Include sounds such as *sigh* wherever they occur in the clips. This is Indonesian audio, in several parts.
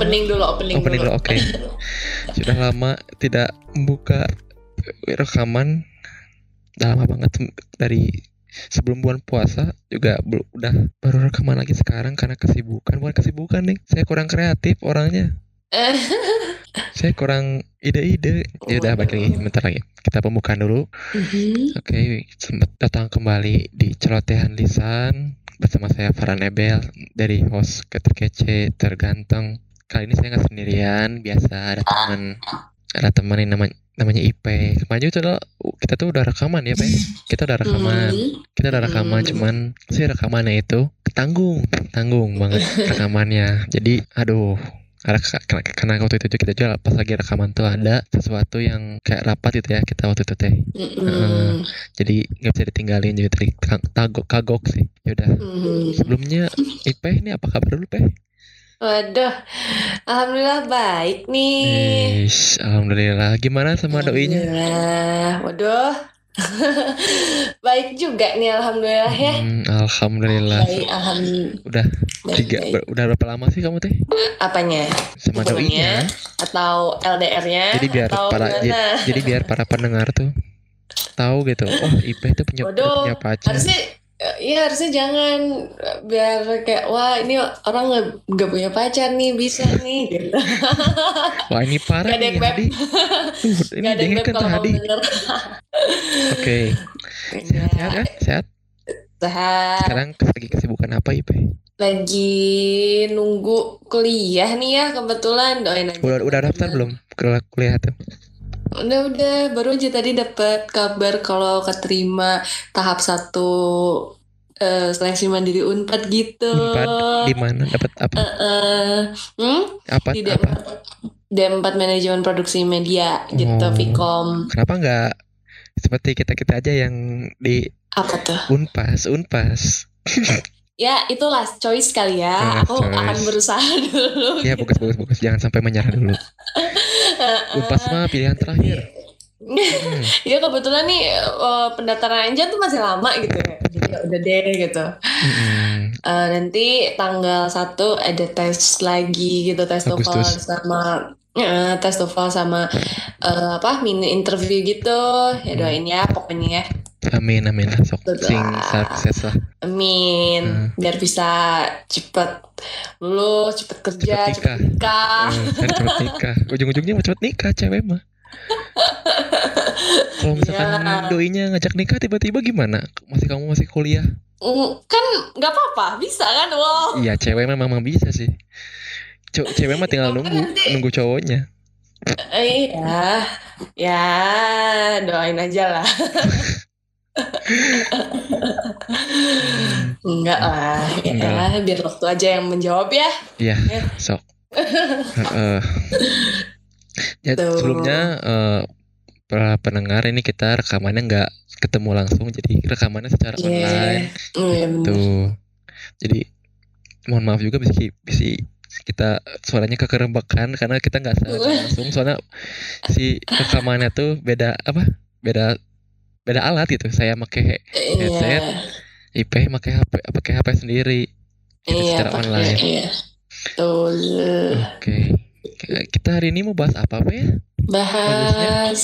opening dulu, opening, Opening dulu, oke. *laughs* Sudah lama tidak membuka rekaman. Udah lama banget dari sebelum bulan puasa juga belum udah baru rekaman lagi sekarang karena kesibukan bukan kesibukan nih saya kurang kreatif orangnya *laughs* saya kurang ide-ide ya udah balik lagi bentar lagi kita pembukaan dulu Mhm. Oke, selamat datang kembali di celotehan lisan bersama saya Farhan Ebel dari host keterkece terganteng. Kali ini saya nggak sendirian, biasa ada teman ada teman yang namanya namanya IP. Kemarin tuh kita tuh udah rekaman ya, Pak. Kita udah rekaman. Mhm. Kita udah rekaman, Hmm. cuman sih rekamannya itu tanggung, tanggung banget rekamannya. Jadi, aduh, karena, karena, waktu itu kita juga pas lagi rekaman tuh ada sesuatu yang kayak rapat gitu ya kita waktu itu teh Mhm. jadi nggak bisa ditinggalin jadi tadi kag- tagok kagok sih yaudah Mhm. sebelumnya Ipe ini apa kabar dulu Pe? Waduh, alhamdulillah baik nih. Ish, alhamdulillah gimana sama doinya Alhamdulillah. Waduh. *laughs* baik juga nih alhamdulillah ya. Hmm, alhamdulillah Baik, alhamdulillah. udah Baik, tiga baik. udah berapa lama sih kamu teh Apanya? sama doinya Atau LDR-nya? jadi biar atau para jadi, jadi biar para pendengar tuh tahu gitu oh Ipe itu punya Waduh, punya pacar harusnya Iya harusnya jangan. Biar kayak wah ini orang nggak nggak punya pacar nih bisa nih. Gitu. *laughs* *laughs* wah ini parah Gak nih Hadi. Tuh, ini gak ada yang kalau mau Hadi *laughs* oke. Sehat sehat ya sehat? Sehat. sekarang lagi kesibukan apa Ipe? Lagi nunggu kuliah nih ya kebetulan. Doain aja. udah udah daftar belum? Ke kuliah tuh Udah udah baru aja tadi dapat kabar kalau keterima tahap satu eh, seleksi mandiri Unpad gitu. Unpad di mana dapat apa Eh, hmm? apa Di apa D4, D4 manajemen produksi media gitu Oh. Vcom. kenapa nggak seperti kita kita aja yang di Apa tuh? unpas unpas *laughs* Ya itu last choice kali ya. Last Aku choice. akan berusaha *laughs* dulu. ya bagus bagus bagus jangan sampai menyerah dulu *laughs* unpas mah pilihan terakhir Hmm, *laughs* Ya kebetulan nih eh, pendaftaran aja tuh masih lama gitu ya. Jadi ya udah deh gitu. mm-mm. Eh, nanti tanggal 1 ada tes lagi gitu tes TOEFL sama eh, tes TOEFL sama eh, apa mini interview gitu. Ya Hmm. doain ya pokoknya ya. Amin amin lah sok Betul. sing sukses lah Amin. Hmm. Biar bisa cepet lulus, cepet kerja, Cepet cepet nikah. Eh, kan cepet nikah *laughs* ujung-ujungnya mau cepet nikah cewek mah kalau misalkan Ya. doinya ngajak nikah tiba-tiba gimana masih kamu masih kuliah Mm, Kan nggak apa-apa, bisa kan? Wow. iya cewek mah memang bisa sih Cow- cewek mah tinggal Kan nunggu nanti- nunggu cowoknya Eh, Iya, ya doain aja lah. *laughs* Enggak lah, ya Enggak lah. biar waktu aja yang menjawab ya. Iya, Ya. sok. Heeh. ya, Tuh. sebelumnya eh, para pendengar ini kita rekamannya nggak ketemu langsung, jadi rekamannya secara Iya. online. Bener. Tuh. Jadi mohon maaf juga bisa bisa kita suaranya kekerembakan karena kita nggak secara *laughs* langsung soalnya si rekamannya tuh beda apa beda beda alat gitu saya pakai headset. Iya, IP pakai HP pakai HP sendiri Gitu, iya, secara pakai, online iya. Betul. Oke. Kita hari ini mau bahas apa apa ya? Bahas,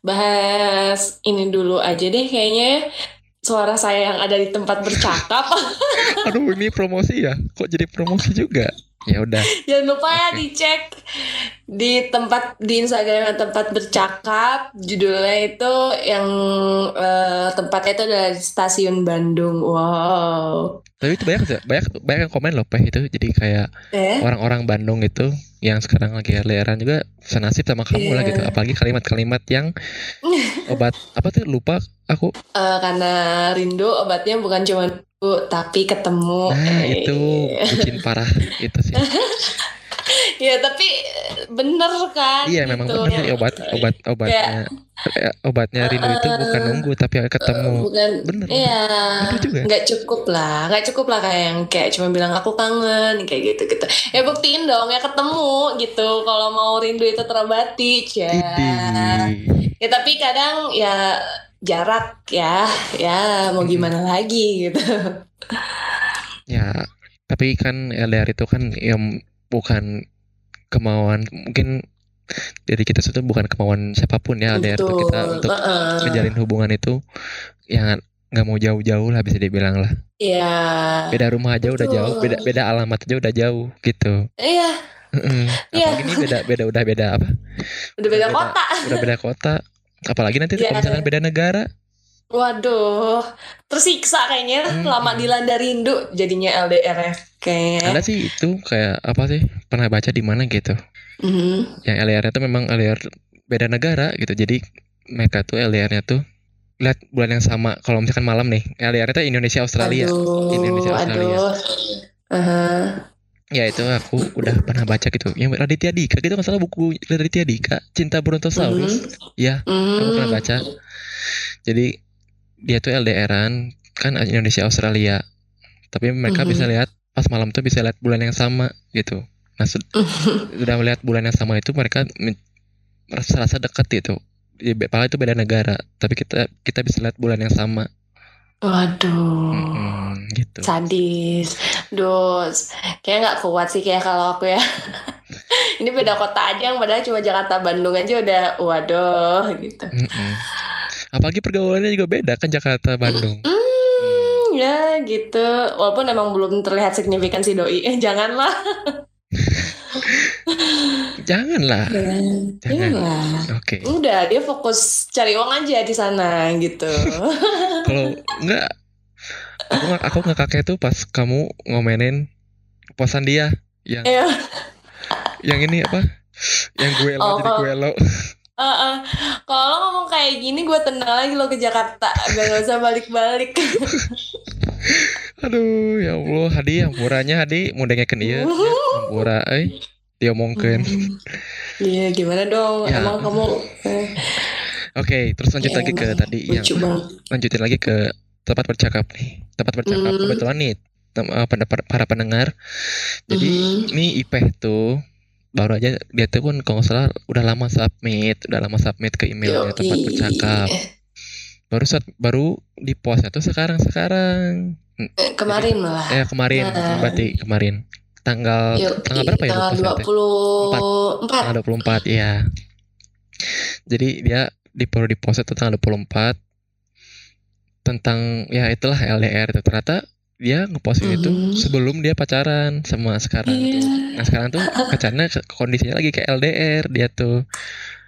bahas ini dulu aja deh kayaknya. Suara saya yang ada di tempat bercakap. *laughs* Aduh, ini promosi ya? Kok jadi promosi juga? Ya udah. *laughs* Jangan lupa ya Oke. dicek di tempat di Instagram tempat bercakap judulnya itu yang eh, tempatnya itu adalah stasiun Bandung. Wow. Tapi itu banyak banyak banyak yang komen loh, Peh itu. Jadi kayak Eh? orang-orang Bandung itu yang sekarang lagi LDRan juga senasib sama kamu lah Iya. gitu. Apalagi kalimat-kalimat yang *laughs* obat apa tuh lupa aku. Eh, karena rindu obatnya bukan cuma tapi ketemu. Nah, Eh, itu bucin parah itu sih. *laughs* ya tapi bener kan? Iya, memang gitu. benar ya, obat obat obatnya eh, obatnya rindu itu bukan nunggu tapi ketemu. bukan Bener. Iya, Bener juga. nggak cukup lah, nggak cukup lah kayak yang kayak cuma bilang aku kangen kayak gitu gitu. Ya buktiin dong ya ketemu gitu. Kalau mau rindu itu terobati, ya. Ya tapi kadang ya jarak ya, ya mau gimana lagi gitu. Ya, tapi kan LDR itu kan yang bukan kemauan mungkin dari kita itu bukan kemauan siapa pun ya LDR tuh kita untuk Heeh. menjalin hubungan itu yang nggak mau jauh-jauh lah bisa dibilang lah Iya. beda rumah aja udah Betul. jauh beda beda alamat aja udah jauh gitu Iya, Heeh. Iya. apalagi ini beda beda udah beda apa udah beda Beda. kota. udah beda kota apalagi nanti Iya. kalau misalkan beda negara Waduh, tersiksa kayaknya Hmm. lama dilanda rindu jadinya LDR ya kayaknya. ada sih itu kayak apa sih pernah baca di mana gitu Mhm. yang LDR itu memang LDR beda negara gitu jadi mereka tuh LDR-nya tuh lihat bulan yang sama kalau misalkan malam nih LDR itu Indonesia Australia Aduh, Indonesia, Australia. aduh. Aha. Ya itu aku udah pernah baca gitu. Yang Raditya Dika gitu masalah buku Raditya Dika Cinta Brontosaurus. Ya aku pernah Hmm. baca. Jadi dia tuh LDRan kan Indonesia Australia. Tapi mereka Mhm. bisa lihat pas malam tuh bisa lihat bulan yang sama gitu. Nah sud- sudah melihat bulan yang sama itu mereka merasa rasa dekat gitu. Di- padahal itu beda negara tapi kita kita bisa lihat bulan yang sama Waduh. Mm-mm, gitu Sadis. Duh, kayak nggak kuat sih kayak kalau aku ya. *laughs* Ini beda kota aja yang padahal cuma Jakarta Bandung aja udah waduh gitu. Mm-mm. apalagi pergaulannya juga beda kan Jakarta Bandung Hmm, ya gitu. Walaupun emang belum terlihat signifikan si doi. Eh, janganlah. *laughs* janganlah Jangan. Jangan. Oke Udah, dia fokus cari uang aja di sana gitu. *laughs* kalau enggak aku nggak aku nggak kakek tuh pas kamu ngomenin posan dia yang Iya. yang ini apa yang gue lo Oh, jadi oh. gue lo *laughs* Heeh. Kalau lo ngomong kayak gini, gue tendang lagi lo ke Jakarta. Gak usah balik-balik. *laughs* aduh ya allah hadi ampuranya hadi. Mau dengerin iya. Ya, ampura eh. Dia omongkan Hmm. Iya, gimana dong? Ya. Emang kamu eh, oke terus lanjut Ya, lagi ke tadi yang lanjutin lagi ke tempat bercakap nih. Tempat bercakap. Hmm. kebetulan nih tem- eh, para pendengar. Jadi Mhm. ini Ipeh tuh baru aja dia tuh kan kalau salah udah lama submit udah lama submit ke emailnya tempat bercakap. Baru saat baru di postnya tuh sekarang sekarang Kemarin malah. eh kemarin Nah. berarti kemarin tanggal Yuk, tanggal berapa ya Tanggal lupa saya teh. 24. tanggal 24 ya jadi dia di baru di post itu tanggal 24 tentang ya itulah LDR itu ternyata dia ngeposting itu Mhm. sebelum dia pacaran sama sekarang Iya. tuh nah sekarang tuh *laughs* pacarnya kondisinya lagi kayak LDR dia tuh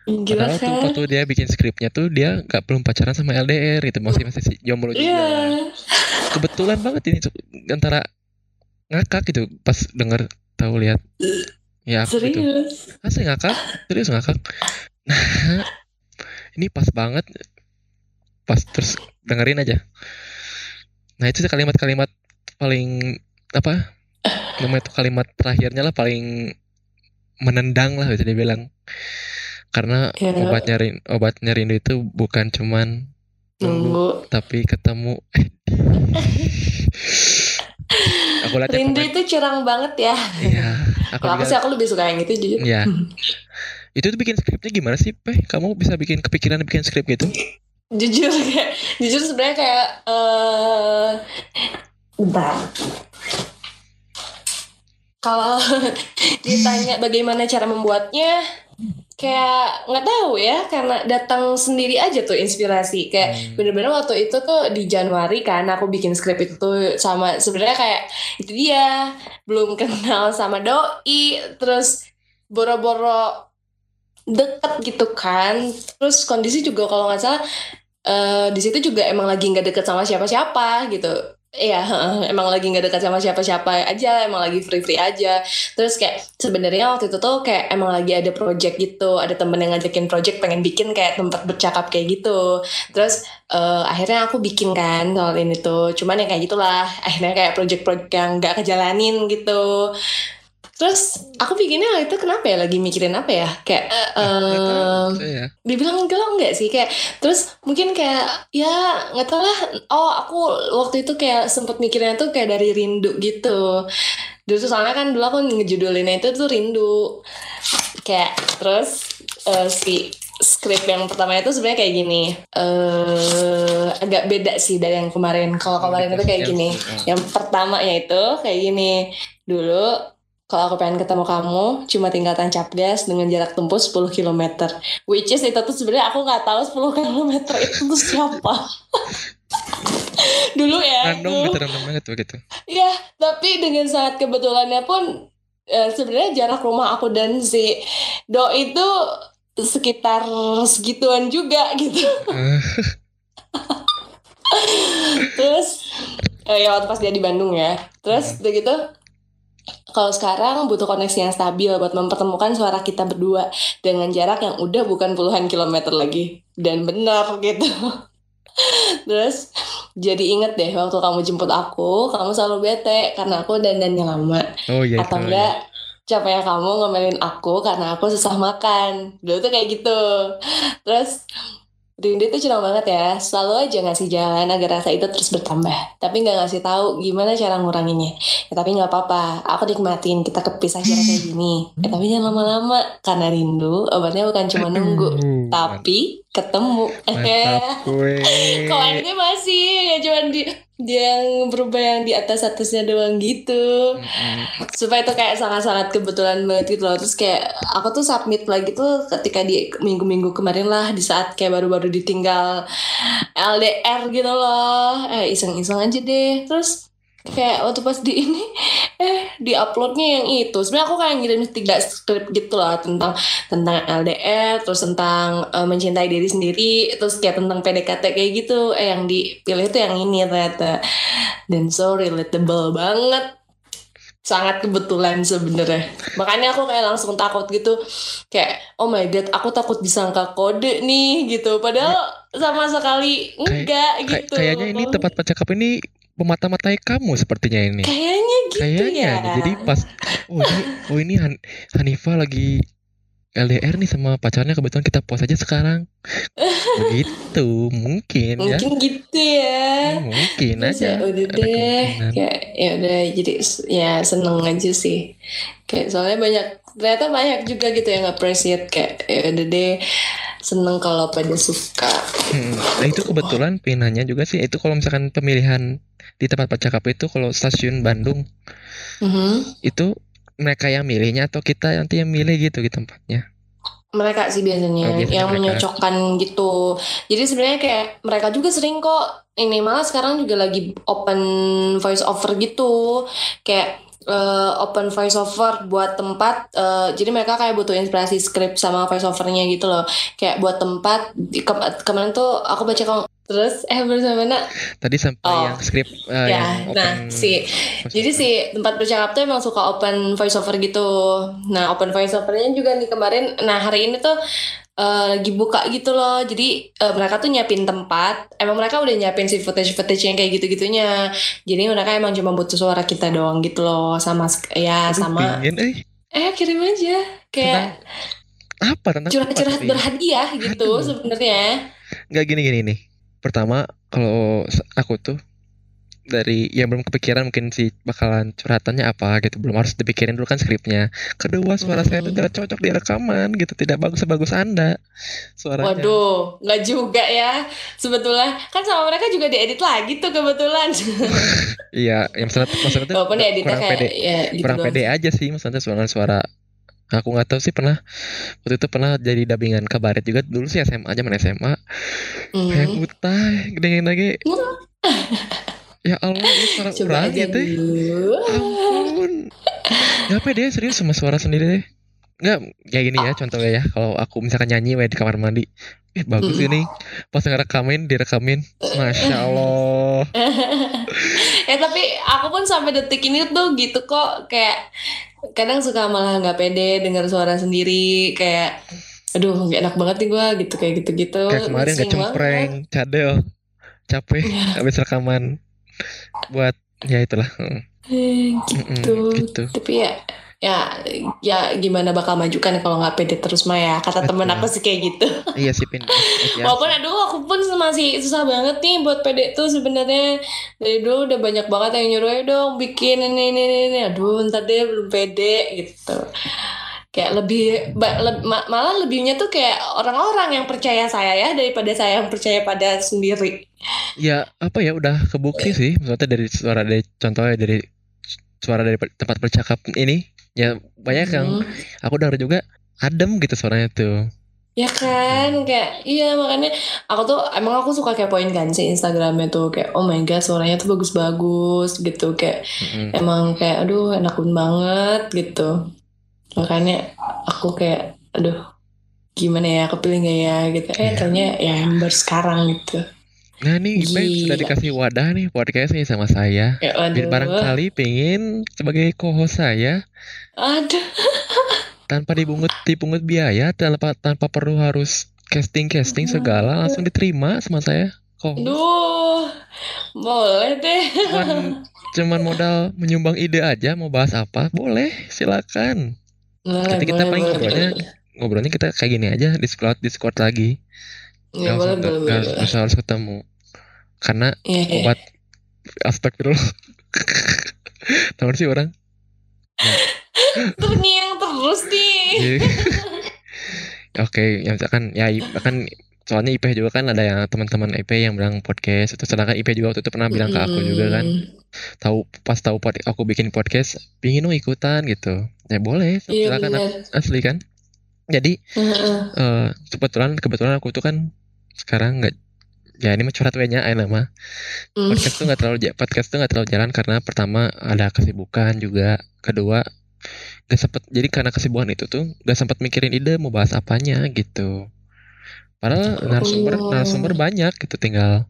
Gila padahal tuh waktu dia bikin skripnya tuh dia nggak belum pacaran sama LDR itu masih masih si jomblo juga. Iya. kebetulan banget ini antara ngakak gitu pas denger tahu lihat. Ya aku gitu. Serius. asli ngakak serius ngakak. Nah ini pas banget. Pas terus dengerin aja. Nah itu kalimat-kalimat paling apa namanya itu kalimat terakhirnya lah paling menendang lah bisa dibilang karena Ya. obatnya rin obatnya rindu itu bukan cuman nunggu tapi ketemu *laughs* aku lihat Rindu itu curang banget ya. iya aku aku sih aku lebih suka yang itu jujur. Iya. *laughs* Itu tuh bikin skripnya gimana sih, Peh? Kamu bisa bikin kepikiran bikin skrip gitu? jujur *laughs* kayak jujur sebenarnya kayak eh bentar. Kalau ditanya bagaimana cara membuatnya, kayak nggak tahu ya, karena datang sendiri aja tuh inspirasi. Kayak Hmm. bener-bener waktu itu tuh di Januari kan aku bikin skrip itu tuh sama sebenarnya kayak itu dia belum kenal sama doi, terus boro-boro deket gitu kan. Terus kondisi juga kalau nggak salah eh di situ juga emang lagi nggak deket sama siapa-siapa gitu. Iya, emang lagi nggak dekat sama siapa-siapa aja, emang lagi free-free aja. Terus kayak sebenarnya waktu itu tuh kayak emang lagi ada project gitu, ada temen yang ngajakin project pengen bikin kayak tempat bercakap kayak gitu. Terus eh, akhirnya aku bikin kan soal ini tuh, cuman ya kayak gitulah. Akhirnya kayak project-project yang nggak kejalanin gitu. Terus aku bikinnya itu kenapa ya lagi mikirin apa ya? Kayak eh, tahu, em, saya. dibilang galau nggak sih? Kayak terus mungkin kayak ya nggak tahu lah. Oh aku waktu itu kayak sempet mikirnya tuh kayak dari rindu gitu. Dulu tuh soalnya kan dulu aku ngejudulinnya itu tuh rindu. Kayak terus eh, si skrip yang pertama itu sebenarnya kayak gini. Eh agak beda sih dari yang kemarin. Kalau kemarin itu kayak gini. yang pertama ya itu kayak gini. Dulu kalau aku pengen ketemu kamu cuma tinggal tancap gas dengan jarak tempuh 10 km which is itu tuh sebenarnya aku nggak tahu 10 km itu tuh siapa *laughs* dulu ya random dulu. gitu random banget begitu Iya, tapi dengan sangat kebetulannya pun eh, sebenarnya jarak rumah aku dan si Do itu sekitar segituan juga gitu. *laughs* Terus eh, ya waktu pas dia di Bandung ya. Terus udah gitu kalau sekarang butuh koneksi yang stabil buat mempertemukan suara kita berdua dengan jarak yang udah bukan puluhan kilometer lagi dan benar gitu. *laughs* Terus jadi inget deh waktu kamu jemput aku, kamu selalu bete karena aku dandannya lama. oh iya atau tahu, enggak capeknya kamu ngomelin aku karena aku susah makan dulu tuh kayak gitu terus Rindu itu curang banget ya. Selalu aja ngasih jalan agar rasa itu terus bertambah. Tapi nggak ngasih tahu gimana cara nguranginnya. Ya, tapi nggak apa-apa. Aku nikmatin kita kepisah jarak kayak gini. Ya, tapi jangan lama-lama. Karena rindu obatnya bukan cuma nunggu. Aduh, tapi ketemu. Gue kalau ini masih nggak cuma di dia yang berubah yang di atas atasnya doang gitu. Mm-mm. supaya itu kayak sangat-sangat kebetulan banget gitu loh. Terus kayak aku tuh submit lagi tuh ketika di minggu-minggu kemarin lah di saat kayak baru-baru ditinggal LDR gitu loh. Eh iseng-iseng aja deh. Terus kayak waktu pas di ini eh di uploadnya yang itu. Sebenarnya aku kayak ngirim tiga skrip gitu lah tentang tentang LDR terus tentang eh, mencintai diri sendiri terus kayak tentang PDKT kayak gitu. Eh yang dipilih itu yang ini ternyata. Dan so relatable banget. Sangat kebetulan sebenarnya. Makanya aku kayak langsung takut gitu. Kayak oh my god aku takut disangka kode nih gitu. Padahal sama sekali enggak Kay- gitu. kayaknya ini tempat percakapan ini memata-matai kamu sepertinya ini. Kayaknya gitu kayaknya ya. nih, jadi pas oh ini oh ini Han- Hanifah lagi LDR nih sama pacarnya kebetulan kita pos aja sekarang. *laughs* Begitu mungkin ya. Mungkin gitu ya. Hmm, mungkin Terus aja. ya udah ada deh kayak ya udah jadi ya seneng aja sih. Kayak soalnya banyak ternyata banyak juga gitu yang appreciate kayak ya udah deh seneng kalau pada suka. Hmm, Nah itu kebetulan pinanya juga sih. Itu kalau misalkan pemilihan di tempat percakapan itu kalau stasiun Bandung Mhm. itu mereka yang milihnya atau kita nanti yang milih gitu di tempatnya mereka sih biasanya, Oh, biasanya yang mereka. menyocokkan gitu. Jadi sebenarnya kayak mereka juga sering kok ini malah sekarang juga lagi open voice over gitu. Kayak eh, open voice over buat tempat eh, jadi mereka kayak butuh inspirasi skrip sama voice overnya gitu loh. Kayak buat tempat di, ke- kemarin tuh aku baca terus eh bersama mana? tadi sampai Oh. yang skrip eh, Ya, yang nah, si- Jadi si tempat bercakap tuh emang suka open voice over gitu. Nah open voice overnya juga nih kemarin. Nah hari ini tuh eh, lagi buka gitu loh. Jadi eh, mereka tuh nyiapin tempat. Emang mereka udah nyiapin si footage footage yang kayak gitu gitunya. Jadi mereka emang cuma butuh suara kita doang gitu loh. Sama ya Aduh, sama. pingin, eh Eh kirim aja. Kayak apa tentang apa curhat-curhat tapi? berhadiah gitu sebenarnya. nggak gini-gini nih pertama kalau aku tuh dari yang belum kepikiran mungkin sih bakalan curhatannya apa gitu belum harus dipikirin dulu kan skripnya kedua suara saya tuh Hmm. tidak cocok di rekaman gitu tidak bagus sebagus anda suaranya Waduh, nggak juga ya. Sebetulnya kan sama mereka juga diedit lagi tuh kebetulan. *laughs* iya yang maksudnya maksudnya tuh kurang kayak pede ya gitu kurang pede aja sih maksudnya suara suara aku nggak tahu sih pernah. Waktu itu pernah jadi dubbingan kabaret juga. Dulu sih SMA aja mana SMA Hmm. kayak utah gedengan lagi. Ya Allah ini suara Coba orang aja gitu dulu. ampun. Gak pede serius sama suara sendiri deh. Nggak, kayak gini ya contohnya ya. Kalau aku misalkan nyanyi di kamar mandi. Eh bagus Mm-mm. ini. Pas ngerekamin, direkamin. Masya Allah ya *laughs* tapi aku pun sampai detik ini tuh gitu kok kayak kadang suka malah nggak pede dengar suara sendiri kayak aduh gak enak banget nih gue gitu kayak gitu-gitu. Kayak kemarin gak Sering cempreng Cadel Capek *laughs* Habis rekaman. Buat Ya itulah Mm, Eh, gitu. Gitu. Tapi ya ya ya gimana bakal maju kan kalau nggak pede terus mah ya. Kata temen aku sih kayak gitu. Iya sih Pin. Ya, Walaupun aduh aku pun masih susah banget nih buat pede tuh sebenarnya. Dari dulu udah banyak banget yang nyuruh "Ayo dong bikin ini ini ini, ini." aduh ntar deh belum pede gitu. Kayak lebih le- ma- malah lebihnya tuh kayak orang-orang yang percaya saya ya daripada saya yang percaya pada sendiri. Ya apa ya udah kebukti sih. Maksudnya dari suara dari Contohnya dari Suara dari tempat bercakap ini ya banyak yang Hmm. aku dengar juga adem gitu suaranya tuh Ya kan, kayak iya makanya aku tuh emang aku suka kepoin kan si Instagramnya tuh kayak oh my god suaranya tuh bagus-bagus gitu kayak Mm-mm. emang kayak aduh enak banget gitu makanya aku kayak aduh gimana ya kepilih gak ya gitu eh Iya. ternyata ya yang baru sekarang gitu nah nih Ipe sudah Gila. dikasih wadah nih podcast nih sama saya. Ya aduh. barangkali pengen sebagai co-host saya. Aduh. *laughs* Tanpa dipungut dipungut biaya tanpa tanpa perlu harus casting casting segala langsung diterima sama saya co-host. Aduh boleh deh. Cuman *laughs* cuman modal menyumbang ide aja mau bahas apa boleh silakan. Boleh Nanti kita boleh paling boleh ngobrolnya boleh. ngobrolnya kita kayak gini aja discord discord lagi ya nggak boleh boleh boleh usah harus ketemu. Karena Iya, iya. obat astagfirullah. *laughs* Tahun sih orang? *laughs* Terngiang terus nih. Jadi- *laughs* oke ya misalkan ya kan soalnya IP juga kan ada yang teman-teman IP yang bilang podcast itu sedangkan IP juga waktu itu pernah bilang ke aku juga kan. Tahu pas tahu pod, aku bikin podcast pingin dong ikutan gitu. Ya boleh iya silakan benar asli kan. Jadi eh kebetulan kebetulan aku tuh kan sekarang nggak ya ini mah curhat nya enak mah Hmm. podcast tuh nggak terlalu podcast tuh nggak terlalu jalan karena pertama ada kesibukan juga kedua gak sempet jadi karena kesibukan itu tuh gak sempet mikirin ide mau bahas apanya gitu padahal narasumber Oh. narasumber banyak gitu tinggal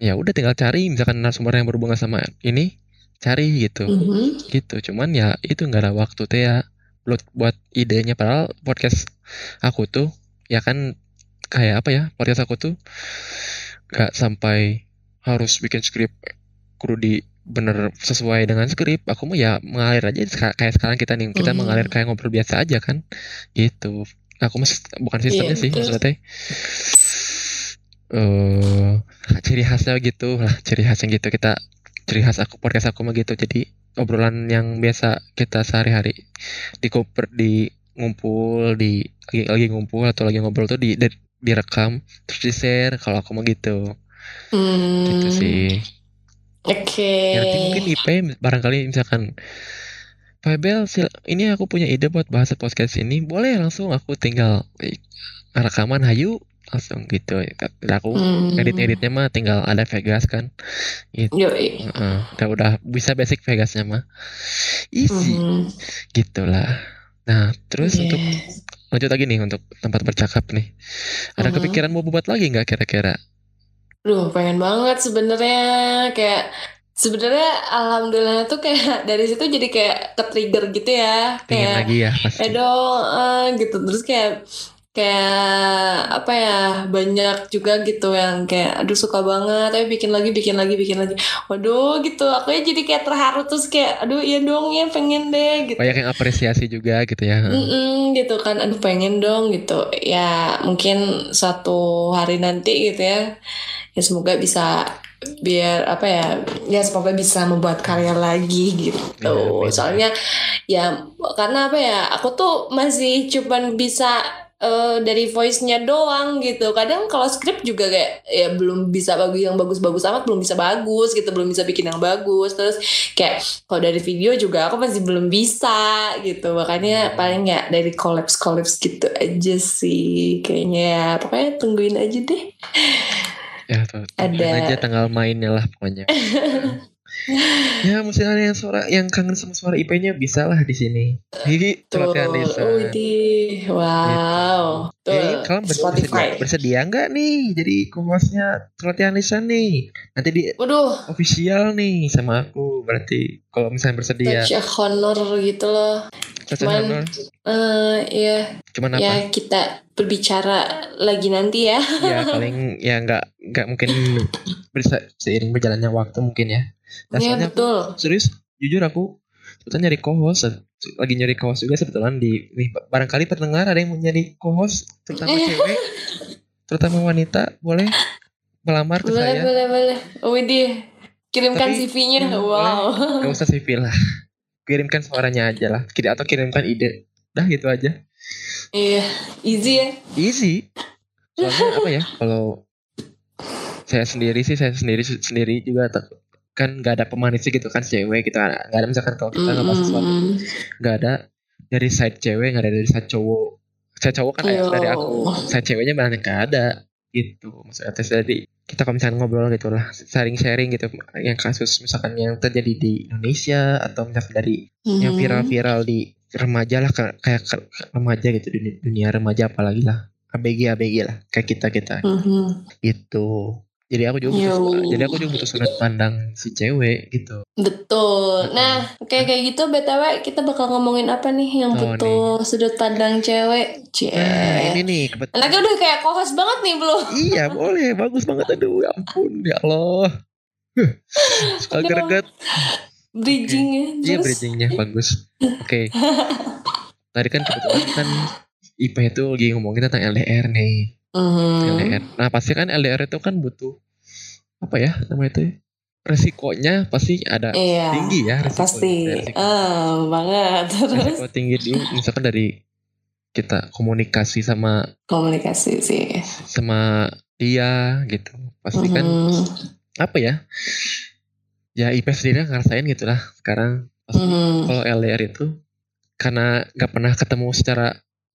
ya udah tinggal cari misalkan narasumber yang berhubungan sama ini cari gitu Mhm. gitu cuman ya itu nggak ada waktu teh ya buat buat idenya padahal podcast aku tuh ya kan kayak apa ya podcast aku tuh nggak sampai harus bikin skrip kudu di bener sesuai dengan skrip aku mah ya mengalir aja kayak sekarang kita nih kita Mhm. mengalir kayak ngobrol biasa aja kan. Gitu. Aku mah sis- bukan sistemnya Iya, sih betul. maksudnya. Eh ciri khasnya gitu lah ciri khasnya gitu kita ciri khas aku podcast aku mah gitu. Jadi obrolan yang biasa kita sehari-hari di koper di ngumpul di lagi, lagi ngumpul atau lagi ngobrol tuh di, di direkam terus di share kalau aku mah gitu gitu Hmm. sih Oke. ya, nanti mungkin IP barangkali misalkan Pak Bel sil- ini aku punya ide buat bahas podcast ini boleh langsung aku tinggal eh, rekaman hayu langsung gitu aku Hmm. edit-editnya mah tinggal ada Vegas kan gitu Yoi. Heeh, udah udah bisa basic Vegasnya mah easy Hmm. gitulah nah terus Iya. untuk lanjut lagi nih untuk tempat bercakap nih. Ada Mhm. kepikiran mau buat lagi nggak kira-kira? Duh, pengen banget sebenarnya. Kayak sebenarnya alhamdulillah tuh kayak *laughs* dari situ jadi kayak ke-trigger gitu ya. pengen Kayak lagi ya pasti. Dong eh, gitu. Terus kayak kayak apa ya banyak juga gitu yang kayak aduh suka banget tapi bikin lagi bikin lagi bikin lagi. Waduh gitu. Aku ya jadi kayak terharu terus kayak aduh iya dong ya pengen deh gitu. Banyak yang apresiasi juga gitu ya. Mm-mm, gitu kan. Aduh pengen dong gitu. Ya mungkin suatu hari nanti gitu ya ya semoga bisa biar apa ya ya semoga bisa membuat karya lagi gitu. Ya, soalnya ya karena apa ya aku tuh masih cuman bisa eh, dari voice-nya doang gitu. Kadang kalau skrip juga kayak ya belum bisa bagus yang bagus-bagus amat belum bisa bagus gitu belum bisa bikin yang bagus. Terus kayak kalau dari video juga aku masih belum bisa gitu. Makanya Hmm. paling ya dari collabs collabs gitu aja sih kayaknya ya. Pokoknya tungguin aja deh. Ya tuh Ada. aja tanggal mainnya lah pokoknya *laughs* ya mesti ada yang suara yang kangen sama suara IP-nya bisa lah di sini. Tuh pelatihan desain Widih. wow. Tuh Jadi kalian bersedia, bersedia nggak nih? Jadi co-hostnya pelatihan lisan nih. Nanti di waduh. official nih sama aku. Berarti kalau misalnya bersedia a honor gitu loh cuman eh ya cuman apa? ya kita berbicara lagi nanti ya. Ya paling ya nggak nggak mungkin bisa seiring berjalannya waktu mungkin ya. Nah, ya soalnya aku- betul. serius jujur aku sebetulnya nyari co-host lagi nyari co-host juga sebetulnya di nih barangkali pendengar ada yang mau nyari co-host terutama Eh. cewek terutama wanita boleh melamar ke boleh saya. boleh boleh. Widih kirimkan Tapi- CV-nya Hmm, wow. Gak usah CV lah kirimkan suaranya aja lah. Atau kirimkan ide. Dah gitu aja. Iya easy ya. Easy. Soalnya apa ya kalau saya sendiri sih saya sendiri sendiri juga kan nggak ada pemanisnya gitu kan cewek gitu. Nggak ada misalkan kalau kita ngebahas sesuatu Mm-mm. nggak ada dari side cewek nggak ada dari side cowok. Saya cowok kan Yo. dari aku. Saya ceweknya banyak nggak ada gitu. Maksudnya tes dari kita kalau misalnya ngobrol gitu lah sharing sharing gitu yang kasus misalkan yang terjadi di Indonesia atau misalkan dari yang Mhm. viral-viral di remaja lah kayak remaja gitu dunia, dunia remaja apalagi lah ABG ABG lah kayak kita kita Mhm. gitu jadi aku juga butuh, Yo. jadi aku juga butuh sudut pandang si cewek gitu Betul. Nah, kayak kayak gitu BTW kita bakal ngomongin apa nih yang Oh, butuh sudut pandang cewek? Cie. nah ini nih kebetulan Anaknya udah kayak kohos banget nih belum? iya boleh bagus banget aduh ya ampun ya Allah *laughs* suka greget Bridgingnya. iya Terus? bridgingnya bagus oke *laughs* tadi kan kebetulan kan IPA itu lagi ngomongin tentang LDR nih LDR. Nah pasti kan LDR itu kan butuh apa ya namanya itu? Resikonya pasti ada Iya. tinggi ya resiko. Pasti. Resiko, Ah, banget. Terus resiko tinggi dulu misalkan dari kita komunikasi sama komunikasi sih. sama dia gitu. Pasti kan Mhm. apa ya? Ya IP sendiri ngerasain gitu lah sekarang. Pasti Mhm. kalau LDR itu karena nggak pernah ketemu secara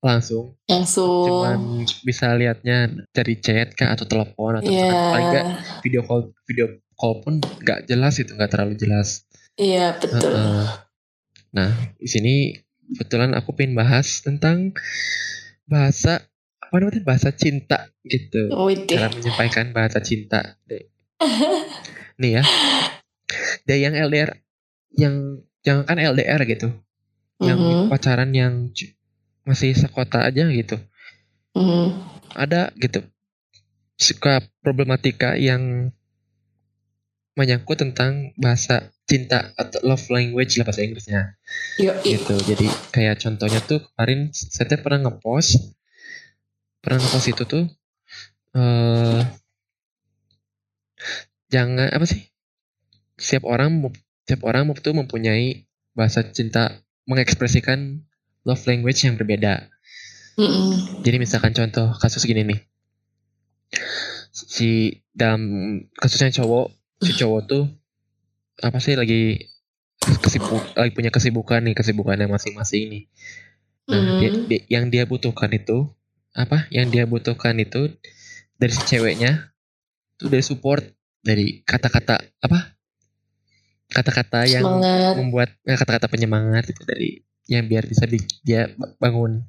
langsung, Langsung. cuman bisa lihatnya dari chat kah atau telepon atau misalkan paling nggak video call video call pun nggak jelas itu nggak terlalu jelas. Iya, betul. Heeh. Nah di sini kebetulan aku pengen bahas tentang bahasa apa namanya bahasa cinta gitu. Widih. Cara menyampaikan bahasa cinta. Deh. *laughs* Nih ya, dari yang LDR yang jangan kan LDR gitu, yang Mhm. pacaran yang masih sekota aja gitu. Mhm. Ada gitu suka problematika yang menyangkut tentang bahasa cinta atau love language lah bahasa Inggrisnya Yoi. gitu jadi kayak contohnya tuh kemarin saya pernah ngepost pernah ngepost itu tuh eh jangan apa sih setiap orang setiap orang tuh mempunyai bahasa cinta mengekspresikan love language yang berbeda Mhm. jadi misalkan contoh kasus gini nih. Si dalam kasusnya cowok, si cowok tuh apa sih lagi kesibuk lagi punya kesibukan nih, kesibukannya masing-masing nih. Nah, Mhm. dia- dia- yang dia butuhkan itu apa? Yang dia butuhkan itu dari si ceweknya itu dari support dari kata-kata apa? Kata-kata yang Semangat. membuat eh, kata-kata penyemangat itu dari yang biar bisa bi- dia bangun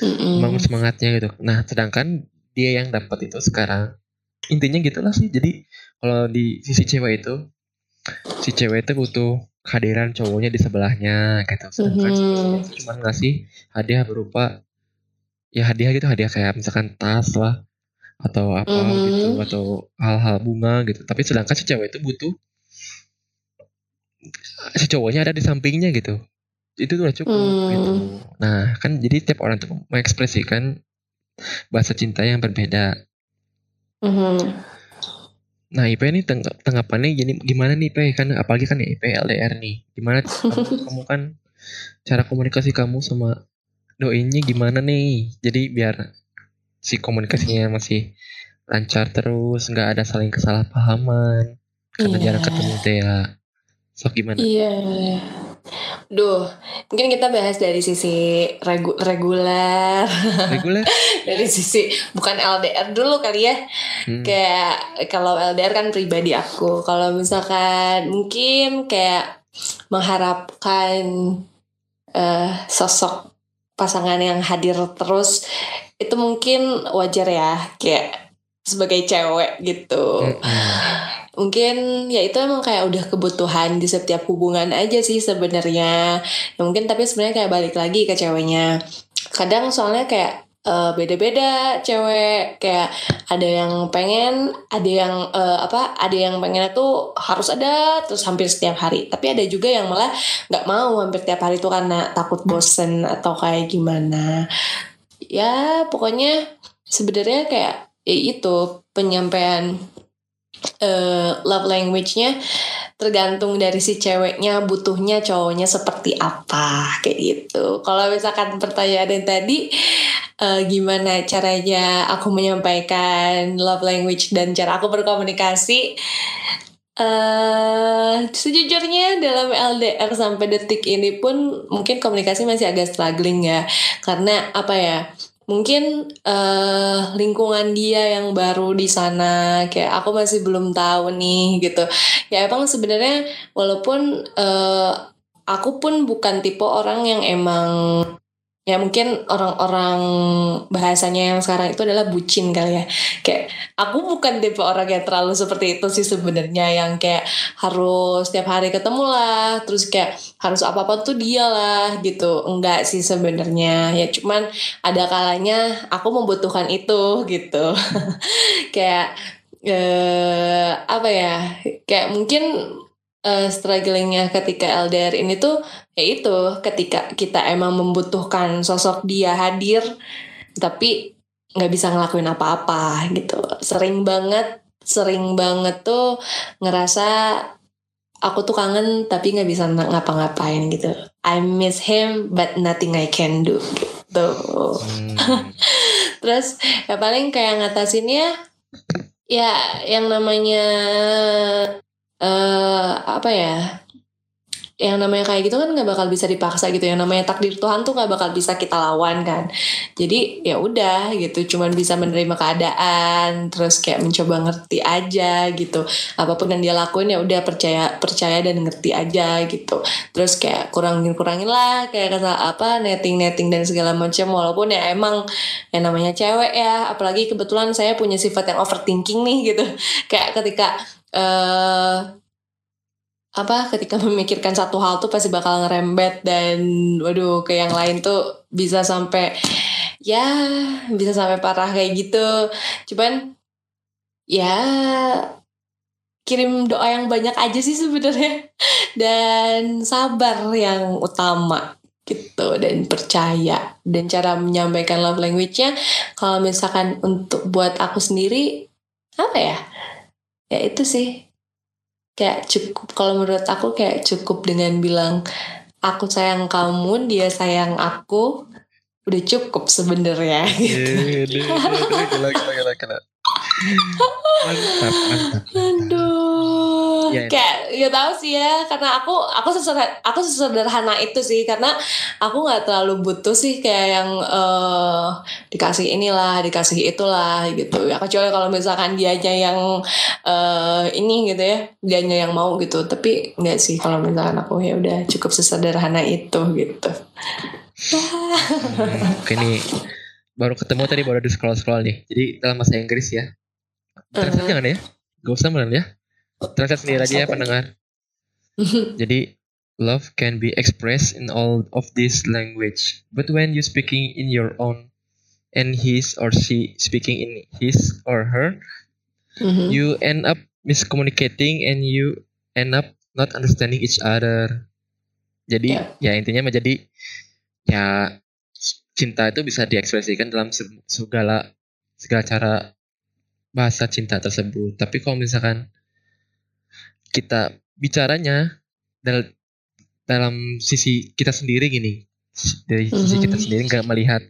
Mhm. bangun semangatnya gitu. Nah, sedangkan dia yang dapat itu sekarang intinya gitulah sih. Jadi kalau di sisi cewek itu si cewek itu butuh kehadiran cowoknya di sebelahnya gitu. Sedangkan Mhm. itu cuma ngasih hadiah berupa ya hadiah gitu hadiah kayak misalkan tas lah atau apa Mhm. gitu atau hal-hal bunga gitu. Tapi sedangkan si cewek itu butuh si cowoknya ada di sampingnya gitu. Itu tuh udah cukup Hmm. gitu. Nah, kan jadi tiap orang tuh mengekspresikan bahasa cinta yang berbeda. Mhm. Nah, IP ini teng tanggapannya gini gimana nih, IP? Kan apalagi kan IP LDR nih. Gimana kamu, *laughs* kamu kan cara komunikasi kamu sama doinya gimana nih? Jadi biar si komunikasinya masih lancar terus, nggak ada saling kesalahpahaman. Karena Iya. jarang ketemu teh ya. Sok gimana? Iya. Duh, mungkin kita bahas dari sisi regu- reguler, Reguler? *laughs* dari sisi bukan LDR dulu kali ya. Hmm. Kayak kalau LDR kan pribadi aku. Kalau misalkan mungkin kayak mengharapkan eh, sosok pasangan yang hadir terus itu mungkin wajar ya kayak sebagai cewek gitu. Mm-mm. Mungkin ya itu emang kayak udah kebutuhan di setiap hubungan aja sih sebenarnya. Ya mungkin tapi sebenarnya kayak balik lagi ke ceweknya. Kadang soalnya kayak eh, beda-beda cewek kayak ada yang pengen, ada yang eh, apa? Ada yang pengennya tuh harus ada terus hampir setiap hari. Tapi ada juga yang malah nggak mau hampir tiap hari tuh karena takut bosen atau kayak gimana. Ya pokoknya sebenarnya kayak ya itu penyampaian eh, love language-nya tergantung dari si ceweknya butuhnya cowoknya seperti apa kayak gitu. Kalau misalkan pertanyaan yang tadi eh, gimana caranya aku menyampaikan love language dan cara aku berkomunikasi Uh, sejujurnya dalam LDR sampai detik ini pun mungkin komunikasi masih agak struggling ya karena apa ya mungkin uh, lingkungan dia yang baru di sana kayak aku masih belum tahu nih gitu. Ya emang sebenarnya walaupun uh, aku pun bukan tipe orang yang emang ya mungkin orang-orang bahasanya yang sekarang itu adalah bucin kali ya. Kayak aku bukan tipe orang yang terlalu seperti itu sih sebenarnya yang kayak harus setiap hari ketemu lah terus kayak harus apa apa tuh dia lah gitu. Enggak sih sebenarnya. Ya cuman ada kalanya aku membutuhkan itu gitu. *laughs* Kayak eh, apa ya kayak mungkin uh, strugglingnya ketika LDR ini tuh ya itu ketika kita emang membutuhkan sosok dia hadir tapi nggak bisa ngelakuin apa-apa gitu. Sering banget sering banget tuh ngerasa aku tuh kangen tapi nggak bisa ngapa-ngapain gitu. I miss him but nothing I can do gitu. Hmm. *laughs* terus ya paling kayak ngatasinnya ya yang namanya uh, apa ya? Yang namanya kayak gitu kan nggak bakal bisa dipaksa gitu. Yang namanya takdir Tuhan tuh nggak bakal bisa kita lawan kan. Jadi ya udah gitu. Cuman bisa menerima keadaan terus kayak mencoba ngerti aja gitu. Apa pun yang dia lakuin ya udah percaya percaya dan ngerti aja gitu. Terus kayak kurangin kurangin lah kayak kata apa netting netting dan segala macam. Walaupun ya emang yang namanya cewek ya apalagi kebetulan saya punya sifat yang overthinking nih gitu. *laughs* Kayak ketika uh, apa ketika *laughs* memikirkan satu hal tuh pasti bakal ngerembet dan waduh ke yang lain tuh bisa sampai ya bisa sampai parah kayak gitu. Cuman ya kirim doa yang banyak aja sih sebenarnya. *laughs* Dan sabar yang utama gitu dan percaya. Dan cara menyampaikan love language-nya kalau misalkan untuk buat aku sendiri apa ya ya itu sih kayak cukup kalau menurut aku kayak cukup dengan bilang aku sayang kamu dia sayang aku udah cukup sebenarnya gitu. Mantap, mantap. Aduh. Ya, kayak ya tahu sih ya karena aku aku sesederhana, aku sesederhana itu sih karena aku nggak terlalu butuh sih kayak yang uh, dikasih inilah dikasih itulah gitu ya kecuali kalau misalkan dia aja yang uh, ini gitu ya dia aja yang mau gitu tapi nggak sih kalau misalkan aku ya udah cukup sesederhana itu gitu hmm, oke nih baru ketemu tadi baru di scroll scroll nih jadi dalam bahasa Inggris ya Translate uh -huh. jangan ya gak usah benar ya Translate sendiri aja ya pendengar *laughs* jadi love can be expressed in all of this language but when you speaking in your own and his or she speaking in his or her mm-hmm. you end up miscommunicating and you end up not understanding each other jadi yeah. ya intinya menjadi ya cinta itu bisa diekspresikan dalam segala segala cara bahasa cinta tersebut. Tapi kalau misalkan kita bicaranya dalam dalam sisi kita sendiri gini, dari sisi mm-hmm. kita sendiri nggak melihat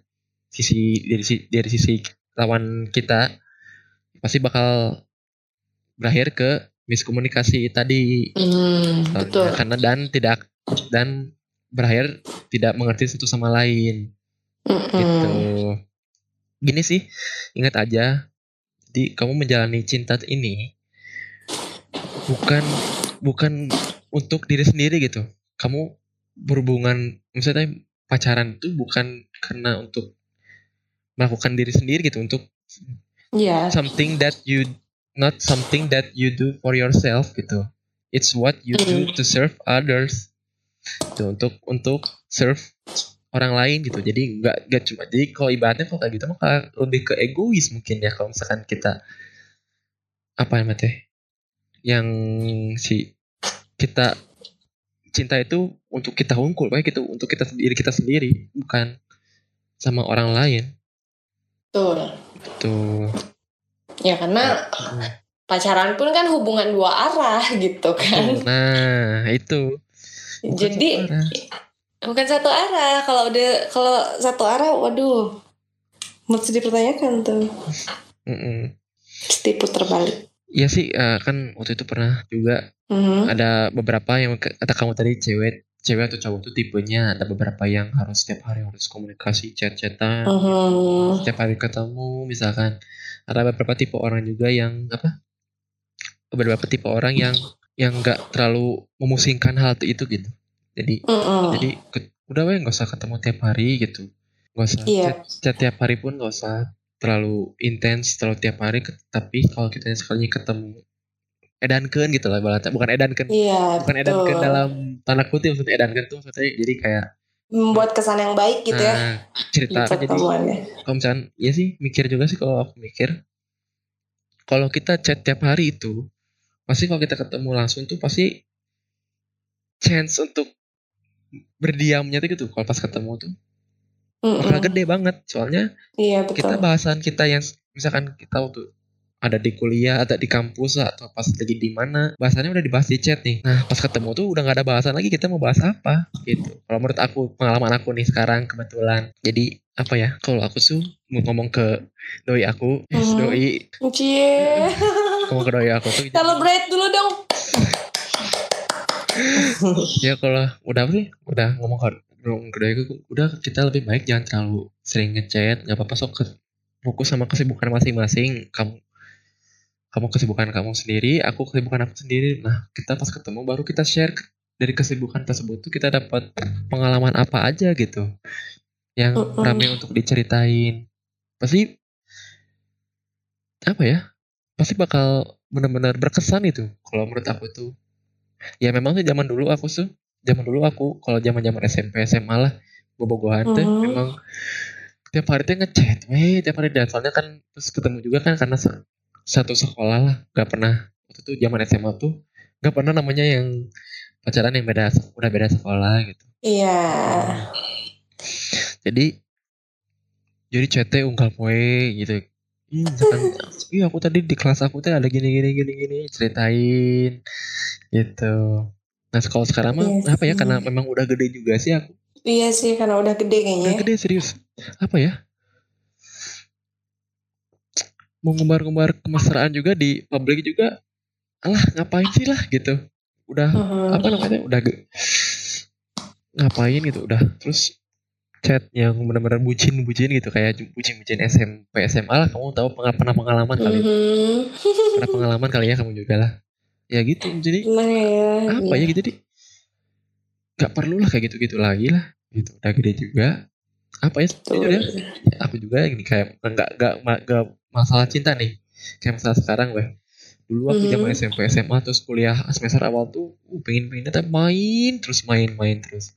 sisi dari dari sisi lawan kita, pasti bakal berakhir ke miskomunikasi tadi. Mm, betul. Karena dan tidak dan berakhir tidak mengerti satu sama lain. Mm-mm. gitu gini sih ingat aja di kamu menjalani cinta ini bukan bukan untuk diri sendiri gitu. Kamu berhubungan misalnya pacaran itu bukan karena untuk melakukan diri sendiri gitu untuk yeah. something that you not something that you do for yourself gitu. It's what you do to serve others. Itu untuk untuk serve orang lain gitu. Jadi nggak nggak cuma jadi kalau ibaratnya kalau kayak gitu mah lebih ke egois mungkin ya kalau misalkan kita apa ya teh yang si kita cinta itu untuk kita hungkul kayak gitu untuk kita sendiri kita sendiri bukan sama orang lain. Betul. Betul. Ya karena pacaran pun kan hubungan dua arah gitu kan. Nah itu. Bukan jadi bukan satu arah kalau udah kalau satu arah waduh mesti dipertanyakan tuh mm -mm. pasti putar balik Iya sih eh, kan waktu itu pernah juga Mhm. ada beberapa yang kata kamu tadi cewek cewek atau cowok tuh tipenya ada beberapa yang harus setiap hari harus komunikasi chat-chatan Mhm. setiap hari ketemu misalkan ada beberapa tipe orang juga yang apa beberapa tipe orang yang yang nggak terlalu memusingkan hal itu gitu jadi Mhm. jadi ke- udah weh nggak usah ketemu tiap hari gitu nggak usah Iya. chat, chat tiap hari pun nggak usah terlalu intens terlalu tiap hari tapi kalau kita sekalinya ketemu edankan gitu lah ibaratnya bukan edankan Iya, bukan edankan betul. dalam tanda kutip maksudnya edankan tuh maksudnya jadi kayak Membuat kesan yang baik gitu ya. nah, cerita Di jadi kalau misalnya ya sih mikir juga sih kalau aku mikir kalau kita chat tiap hari itu pasti kalau kita ketemu langsung tuh pasti chance untuk berdiamnya tuh gitu kalau pas ketemu tuh bakal Mhm. gede banget soalnya Iya, betul. kita bahasan kita yang misalkan kita waktu ada di kuliah atau di kampus atau pas lagi di mana bahasannya udah dibahas di chat nih nah pas ketemu tuh udah nggak ada bahasan lagi kita mau bahas apa gitu kalau menurut aku pengalaman aku nih sekarang kebetulan jadi apa ya kalau aku tuh mau ngomong ke doi aku Mhm. doi Cie. ngomong ke doi aku tuh *laughs* Celebrate dulu dong. *laughs* ya kalau udah apa sih? Udah ngomong ke ngomong ke doi aku udah kita lebih baik jangan terlalu sering ngechat nggak apa-apa sok fokus sama kesibukan masing-masing. Kamu kamu kesibukan kamu sendiri aku kesibukan aku sendiri. Nah kita pas ketemu baru kita share dari kesibukan tersebut tuh kita dapat pengalaman apa aja gitu yang Mm-mm. rame untuk diceritain. Pasti apa ya? Pasti bakal benar-benar berkesan itu kalau menurut aku tuh ya memang sih zaman dulu aku tuh zaman dulu aku kalau zaman zaman SMP SMA lah bobogohan tuh Mhm. memang tiap hari tuh ngechat weh tiap hari dan soalnya kan terus ketemu juga kan karena satu sekolah lah gak pernah waktu itu zaman SMA tuh gak pernah namanya yang pacaran yang beda udah beda sekolah gitu Iya. jadi jadi chatnya ungkal poe gitu Misalkan, iya aku tadi di kelas aku tuh ada gini gini gini gini ceritain gitu. Nah kalau sekarang mah Iya apa ya karena memang udah gede juga sih aku Iya sih karena udah gede kayaknya. udah gede serius. Apa ya? Mau ngembar-ngembar kemesraan juga di publik juga alah ngapain sih lah gitu. Udah Mhm. apa namanya udah ngapain gitu udah. Terus chat yang benar-benar bucin-bucin gitu kayak bucin-bucin SMP SMA lah kamu tahu pengal- pernah pengalaman kali Mhm. pernah pengalaman kali ya kamu juga lah. Ya gitu jadi Gimana ya? apa ya gitu jadi nggak perlu lah kayak gitu-gitu lagi lah. Gitu udah gede juga. Apa ya? Ya aku juga ini kayak nggak nggak nggak masalah cinta nih. Kayak masalah sekarang weh. Dulu aku Mhm. zaman SMP SMA terus kuliah semester awal tuh uh, pengen pengen tapi main terus main main terus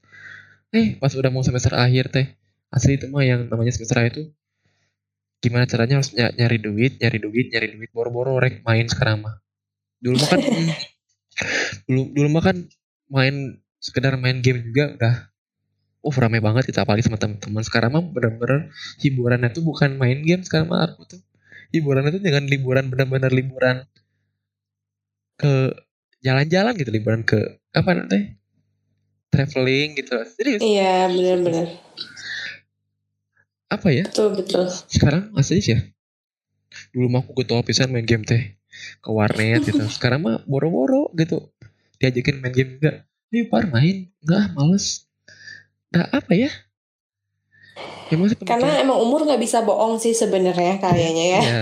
eh pas udah mau semester akhir teh asli itu mah yang namanya semester akhir tuh gimana caranya harus ny- nyari duit nyari duit nyari duit boro-boro rek main sekarang mah. Dulu mah kan *laughs* hmm, dulu dulu mah kan main sekedar main game juga udah. Uh rame banget itu apalagi sama teman-teman sekarang mah bener-bener hiburannya tuh bukan main game sekarang mah aku tuh. Hiburannya tuh dengan liburan bener-bener liburan ke jalan-jalan gitu liburan ke apa nanti traveling gitu. Serius? Iya benar-benar. apa ya? Betul betul. sekarang asli sih ya. Dulu mah aku getol pisan main game teh. Ke warnet gitu. *laughs* Sekarang mah boro-boro gitu. Diajakin main game juga. Ayo par main. Enggak males. Nah apa ya? Ya masih Karena emang umur nggak bisa bohong sih sebenarnya kayaknya ya. *laughs* ya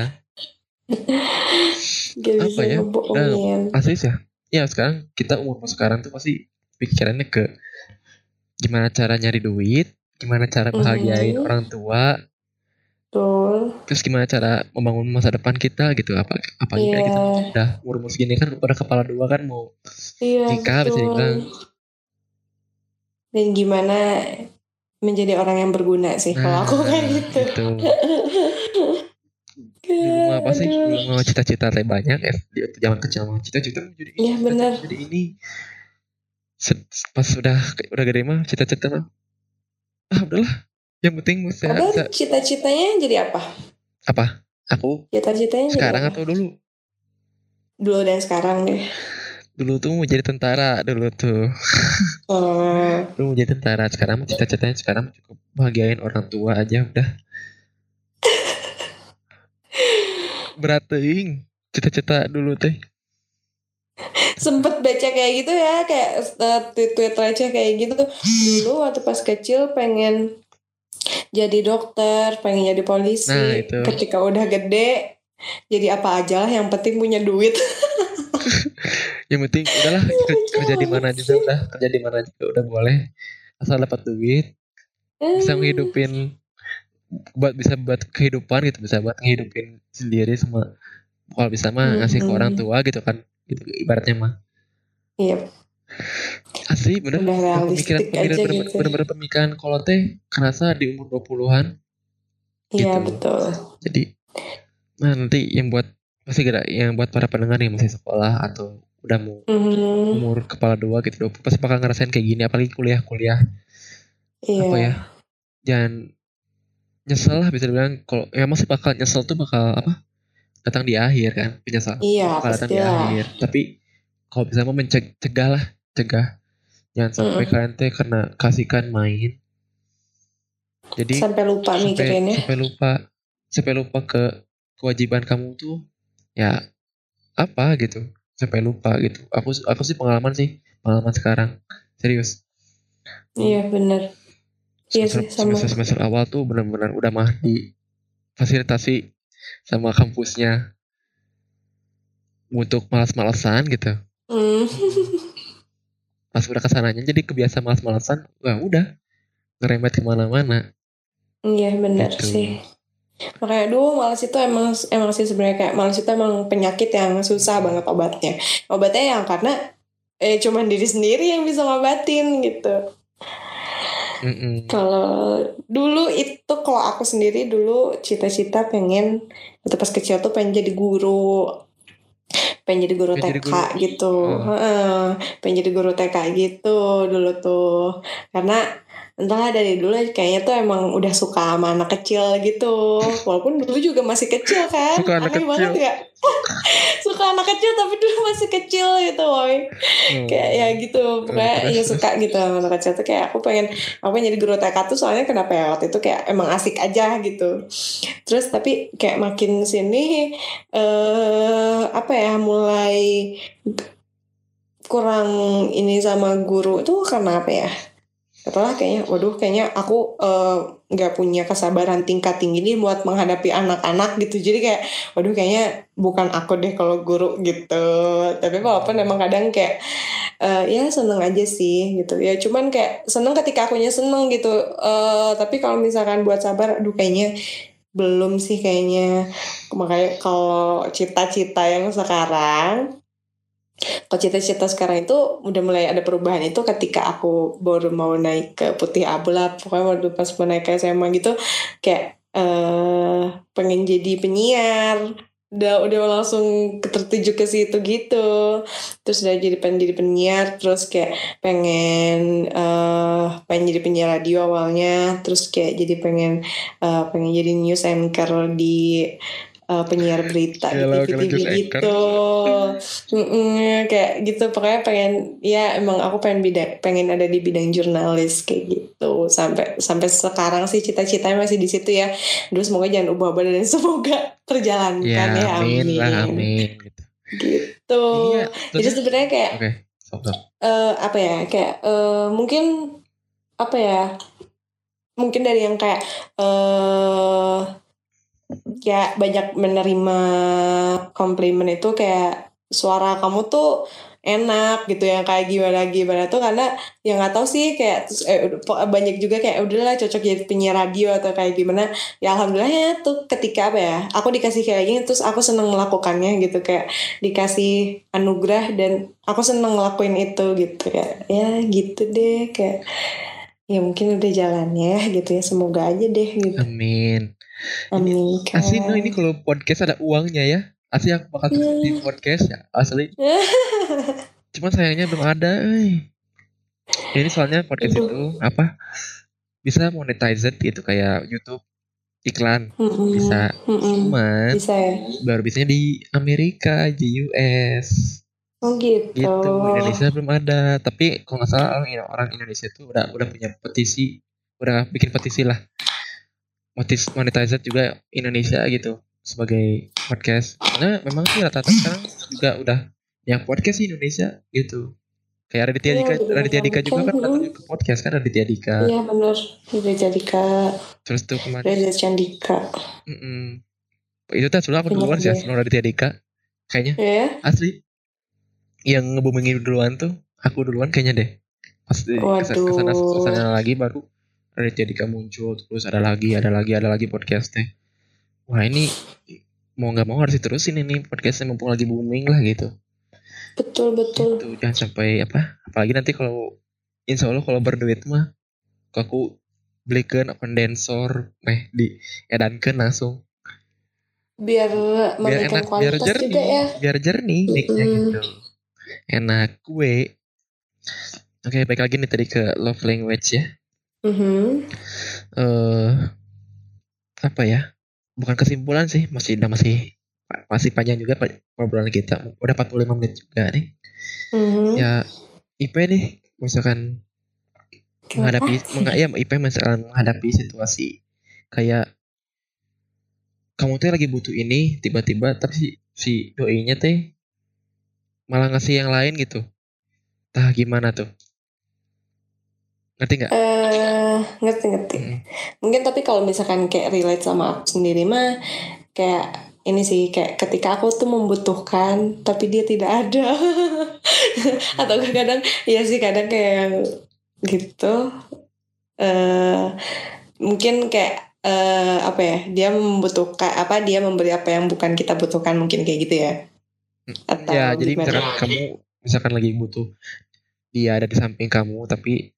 Gak Apa bisa ya? ngebohongin. asli sih ya. Ya sekarang kita umur sekarang tuh pasti pikirannya ke gimana cara nyari duit gimana cara bahagiain Mhm. orang tua Betul. terus gimana cara membangun masa depan kita gitu apa kayak Iya. kita udah umur umur segini kan udah kepala dua kan mau Iya. nikah bisa dibilang Dan gimana menjadi orang yang berguna sih kalau aku kayak gitu. gitu *laughs* dulu mah apa sih dulu cita-cita teh banyak ya di zaman kecil cita-cita mau jadi ini Iya, benar. cita-cita jadi ini pas udah udah gede mah cita-cita mah ah udahlah yang penting Padahal sehat. cita-citanya jadi apa? apa aku Cita-citanya jadi sekarang apa? atau dulu Dulu dan sekarang deh. dulu tuh mau jadi tentara dulu tuh Oh, *laughs* dulu mau jadi tentara sekarang mah cita-citanya sekarang mah cukup bahagiain orang tua aja udah *laughs* berat cita-cita dulu teh sempet baca kayak gitu ya kayak uh, tweet-tweet receh kayak gitu. Dulu waktu pas kecil pengen jadi dokter pengen jadi polisi. Nah, itu. ketika udah gede jadi apa aja lah yang penting punya duit. *laughs* Yang penting udahlah ker- kerja di mana juga udah kerja di mana juga udah boleh. Asal dapat duit bisa menghidupin buat bisa buat kehidupan gitu bisa buat ngehidupin sendiri semua. Kalau bisa mah ngasih ke orang tua gitu kan gitu ibaratnya mah. Iya. Asli bener. Udah pemikiran pemikiran aja bener, gitu. bener, pemikiran kalau teh kerasa di umur 20-an iya Gitu. betul. Jadi nah nanti yang buat pasti kira yang buat para pendengar yang masih sekolah atau udah mau Mhm. umur kepala dua gitu 20 pasti bakal ngerasain kayak gini apalagi kuliah kuliah. Iya. Apa ya? Jangan nyesel lah bisa dibilang. Kalau ya masih bakal nyesel tuh bakal apa datang di akhir kan penyesalan iya bakal datang di akhir. Tapi kalau bisa mau mencegah lah cegah. Jangan sampai Mm-mm. kalian teh karena kasihkan main. Jadi sampai lupa sampai, mikirinnya. sampai lupa sampai lupa ke kewajiban kamu tuh ya apa gitu. Sampai lupa gitu. Aku aku sih pengalaman sih pengalaman sekarang. Serius. Iya bener. Iya sih, sama. semester semester awal tuh benar-benar udah mah di fasilitasi sama kampusnya untuk malas-malasan gitu Hmm. *laughs* pas udah ke sananya jadi kebiasa malas-malasan wah udah ngerembet ke mana-mana Iya benar Gitu. sih. Makanya aduh malas itu emang emang sih sebenarnya kayak malas itu emang penyakit yang susah banget obatnya. Obatnya yang karena eh cuman diri sendiri yang bisa ngobatin gitu. Mm-mm. Kalau dulu itu kalau aku sendiri dulu cita-cita pengen waktu pas kecil tuh pengen jadi guru. Pengen jadi guru Pengen jadi TK guru. gitu. Heeh, pengen jadi guru TK gitu dulu tuh. Karena entahlah dari dulu kayaknya tuh emang udah suka sama anak kecil gitu. Walaupun dulu juga masih kecil kan. Suka anak Aneh banget kecil. ya. *laughs* suka anak kecil tapi dulu masih kecil gitu woy Oh. kayak ya gitu pokoknya ya suka gitu sama anak kecil tuh kayak aku pengen aku pengen jadi guru TK tuh soalnya kenapa ya waktu itu kayak emang asik aja gitu terus tapi kayak makin sini eh apa ya mulai kurang ini sama guru itu karena apa ya setelah kayaknya waduh kayaknya aku eh, nggak punya kesabaran tingkat tinggi nih buat menghadapi anak-anak gitu. Jadi kayak waduh kayaknya bukan aku deh kalau guru gitu. Tapi walaupun emang kadang kayak eh, ya seneng aja sih gitu. Ya cuman kayak seneng ketika akunya seneng gitu. Eh, tapi kalau misalkan buat sabar aduh kayaknya belum sih kayaknya. Makanya kalau cita-cita yang sekarang kalau cita-cita sekarang itu udah mulai ada perubahan itu ketika aku baru mau naik ke putih abu lah pokoknya waktu pas mau naik ke SMA gitu kayak eh pengen jadi penyiar. Udah udah langsung tertuju ke situ gitu. Terus udah jadi pengen jadi penyiar terus kayak pengen eh pengen jadi penyiar radio awalnya terus kayak jadi pengen eh, pengen jadi news anchor di eh, penyiar *laughs* berita Galau, di kalau TV news anchor. gitu kayak gitu pokoknya pengen ya emang aku pengen bidang pengen ada di bidang jurnalis kayak gitu. Sampai sampai sekarang sih cita-citanya masih di situ ya. Aduh semoga jangan ubah-ubah dan *laughs* semoga terjalankan ya ya, amin amin, lah amin. gitu. Gitu. Iya jadi terus- sebenarnya kayak stop, stop. eh, apa ya kayak eh, mungkin apa ya mungkin dari yang kayak eh ya banyak menerima komplimen itu kayak suara kamu tuh enak gitu yang kayak gimana gimana tuh. Karena yang nggak tahu sih kayak eh, banyak juga kayak udahlah cocok jadi penyiar radio atau kayak gimana. Ya alhamdulillah ya tuh ketika apa ya aku dikasih kayak gini terus aku seneng melakukannya gitu. Kayak dikasih anugerah dan aku seneng ngelakuin itu gitu. Kayak ya gitu deh kayak ya mungkin udah jalannya ya gitu ya. Semoga aja deh gitu. Amin kan asli no ini kalau podcast ada uangnya ya asli aku bakal Iya. di podcast ya asli *laughs* cuman sayangnya belum ada eh. ini soalnya podcast Aduh. itu apa bisa monetized gitu kayak YouTube iklan Mm-mm. bisa Mm-mm. cuman bisa ya baru bisanya di Amerika di US oh gitu, gitu Indonesia belum ada tapi kalau nggak salah orang, orang Indonesia tuh udah udah punya petisi udah bikin petisi lah motis monetized juga Indonesia gitu sebagai podcast. Karena memang sih rata-rata sekarang juga udah yang podcast di Indonesia gitu. Kayak Raditya Iya, Dika bener. Raditya Dika juga kan datang ke podcast kan Raditya Dika. Iya bener. Reza Dika. Terus tuh kemarin Reza Candika mm-mm. itu tuh sebelum aku duluan sih deh. sebelum Raditya Dika. Kayaknya Ya asli. Yang ngebumingin duluan tuh aku duluan kayaknya deh. Pas di ke sana, ke sana, ke sana lagi baru Raditya Dika muncul terus ada lagi ada lagi ada lagi podcast teh wah ini mau nggak mau harus diterusin ini podcastnya mumpung lagi booming lah gitu. Betul betul. Tuh, jangan sampai apa apalagi nanti kalau insya Allah kalau berduit mah aku belikan kondensor eh di edankan langsung. Biar biar enak biar jernih juga ya. biar jernih Mm-mm. gitu enak kue. Oke baik lagi nih tadi ke love language ya Mhm. eh apa ya? Bukan kesimpulan sih masih udah masih masih panjang juga Pak, obrolan kita. Udah 45 menit juga nih. Mhm. ya IP nih misalkan menghadapi mengha- ya IP misalkan menghadapi situasi kayak kamu tuh lagi butuh ini tiba-tiba tapi si, si doinya teh malah ngasih yang lain gitu. Tah gimana tuh ngerti nggak Eh, ngerti ngerti. Mm. Mungkin tapi kalau misalkan kayak relate sama aku sendiri mah kayak ini sih kayak ketika aku tuh membutuhkan tapi dia tidak ada *laughs* atau kadang ya sih kadang kayak gitu eh mungkin kayak eh apa ya dia membutuhkan apa dia memberi apa yang bukan kita butuhkan mungkin kayak gitu ya atau ya jadi gimana? misalkan kamu misalkan lagi butuh dia ada di samping kamu tapi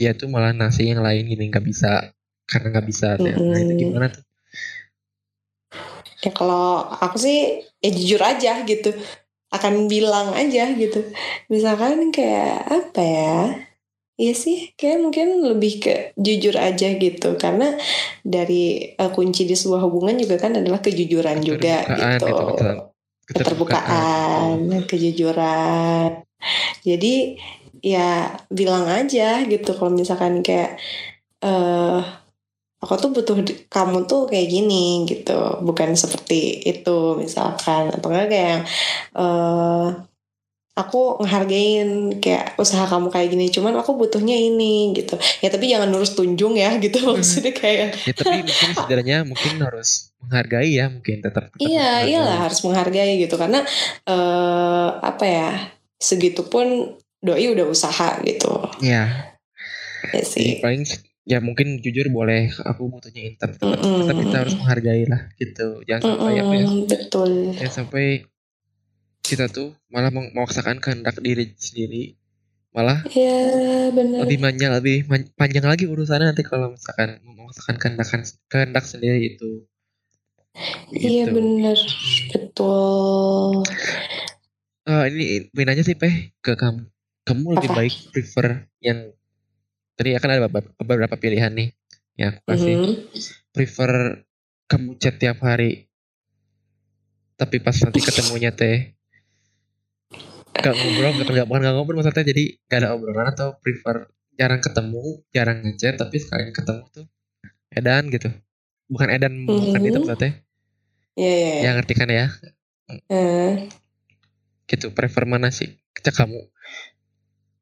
dia tuh malah nasi yang lain gini nggak bisa karena nggak bisa nah, itu gimana tuh Ya kalau aku sih ya jujur aja gitu. Akan bilang aja gitu. Misalkan kayak apa ya? Iya sih, kayak mungkin lebih ke jujur aja gitu. Karena dari eh, kunci di sebuah hubungan juga kan adalah kejujuran juga Keterbukaan gitu. itu betul Keterbukaan, kejujuran. Jadi ya bilang aja gitu kalau misalkan kayak eh aku tuh butuh kamu tuh kayak gini gitu. Bukan seperti itu misalkan. Atau enggak kayak yang, eh aku ngehargain kayak usaha kamu kayak gini. Cuman aku butuhnya ini gitu. Ya tapi jangan nurus tunjung ya gitu. *laughs* Maksudnya kayak ya tapi mungkin sebenarnya mungkin harus menghargai ya. Mungkin tetap, tetap iya iyalah harus menghargai gitu. Karena eh apa ya segitu pun doi udah usaha gitu. Ya ya sih. Paling s- ya mungkin jujur boleh aku butuhnya ini tapi tetap, Mm-mm. tetap kita harus menghargai lah gitu. Jangan sampai apa ya. betul. Jangan sampai kita tuh malah memaksakan kehendak diri sendiri. Malah ya benar. lebih panjang lebih panjang lagi urusannya nanti kalau misalkan memaksakan kehendak kehendak sendiri itu. Iya Gitu. benar. Betul. Eh, ini pengen nanya sih Peh ke kamu. Kamu lebih baik prefer yang tadi akan ada beberapa, pilihan nih. Ya, aku kasih Mhm. prefer kamu chat tiap hari. Tapi pas nanti ketemunya teh gak ngobrol, gak, gak, bukan gak ngobrol maksudnya jadi gak ada obrolan atau prefer jarang ketemu, jarang ngechat tapi sekalian ketemu tuh edan gitu. Bukan edan bukan Mhm. itu maksudnya. Iya, iya, iya. Ya ngerti kan ya? Eh, gitu prefer mana sih kita kamu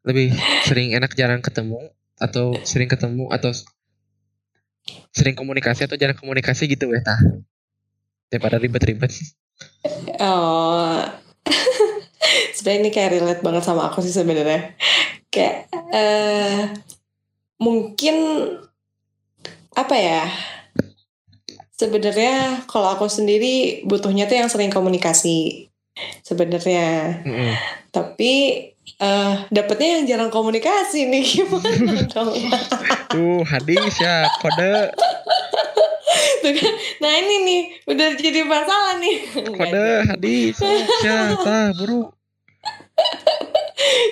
lebih sering enak jarang ketemu atau sering ketemu atau sering komunikasi atau jarang komunikasi gitu ya tah daripada ribet-ribet oh. *laughs* sebenarnya ini kayak relate banget sama aku sih sebenarnya. Kayak eh mungkin apa ya? Sebenarnya kalau aku sendiri butuhnya tuh yang sering komunikasi. Sebenarnya. Mm-mm. Tapi eh dapetnya yang jarang komunikasi nih *laughs* gimana dong? tuh hadis ya kode Tuh kan. Nah ini nih udah jadi masalah nih. kode hadis ya tah buru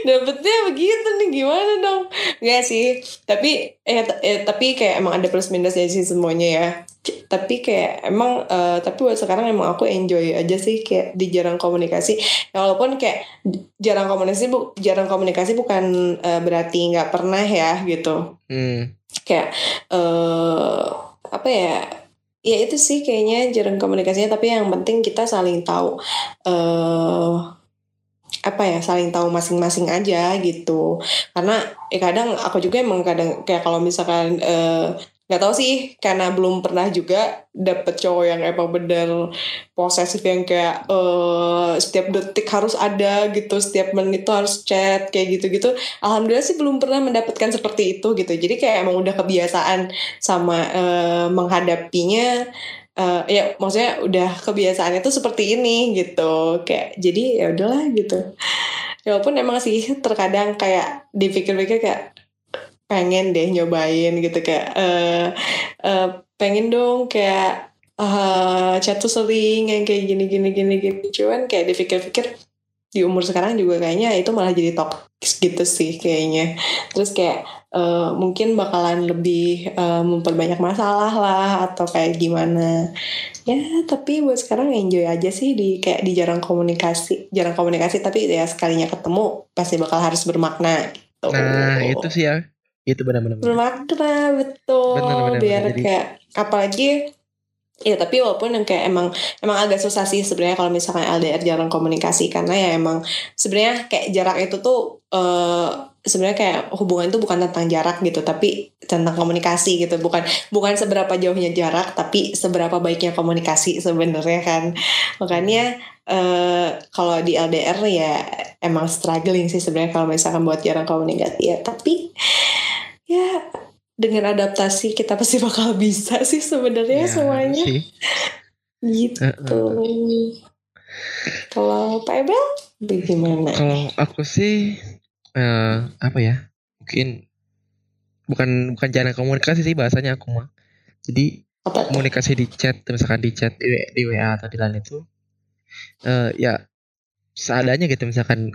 Dapetnya begitu nih gimana dong? Enggak sih. Tapi eh, eh, tapi kayak emang ada plus minusnya sih semuanya ya. C- Tapi kayak emang eh, tapi buat sekarang emang aku enjoy aja sih kayak di jarang komunikasi. Ya, walaupun kayak jarang komunikasi bu jarang komunikasi bukan eh, berarti nggak pernah ya gitu. hmm. kayak eh apa ya ya itu sih kayaknya jarang komunikasinya tapi yang penting kita saling tahu eh apa ya saling tahu masing-masing aja gitu. Karena eh kadang aku juga emang kadang kayak kalau misalkan eh, nggak tahu sih karena belum pernah juga dapet cowok yang emang bener posesif yang kayak eh setiap detik harus ada gitu setiap menit harus chat kayak gitu-gitu. Alhamdulillah sih belum pernah mendapatkan seperti itu gitu. Jadi kayak emang udah kebiasaan sama eh, menghadapinya eh, ya maksudnya udah kebiasaan itu seperti ini gitu. Kayak jadi ya udahlah gitu. Ya walaupun emang sih terkadang kayak dipikir-pikir kayak pengen deh nyobain gitu. Kayak eh eh, pengen dong kayak eh chat tuh sering yang kayak gini gini gini gini. Cuman kayak dipikir-pikir di umur sekarang juga kayaknya itu malah jadi toxic gitu sih kayaknya terus kayak eh, mungkin bakalan lebih eh, memperbanyak masalah lah atau kayak gimana ya tapi buat sekarang enjoy aja sih di kayak di jarang komunikasi jarang komunikasi tapi ya sekalinya ketemu pasti bakal harus bermakna gitu. Nah, itu sih ya. Itu benar-benar. bermakna betul Benar, benar, biar benar. Jadi- kayak apalagi ya tapi walaupun yang kayak emang emang agak susah sih sebenarnya kalau misalkan LDR jarang komunikasi karena ya emang sebenarnya kayak jarak itu tuh eh sebenarnya kayak hubungan itu bukan tentang jarak gitu tapi tentang komunikasi gitu. Bukan bukan seberapa jauhnya jarak tapi seberapa baiknya komunikasi sebenarnya kan. Makanya eh kalau di LDR ya emang struggling sih sebenarnya kalau misalkan buat jarang komunikasi ya. Tapi ya dengan adaptasi kita pasti bakal bisa sih sebenarnya Ya, semuanya Sih. gitu Heeh. kalau Pak Ebel bagaimana Kalau aku sih eh apa ya? Mungkin bukan bukan jarang komunikasi sih bahasanya aku mah. Jadi apa komunikasi di chat misalkan di chat di, di WA atau di lain itu eh ya seadanya gitu misalkan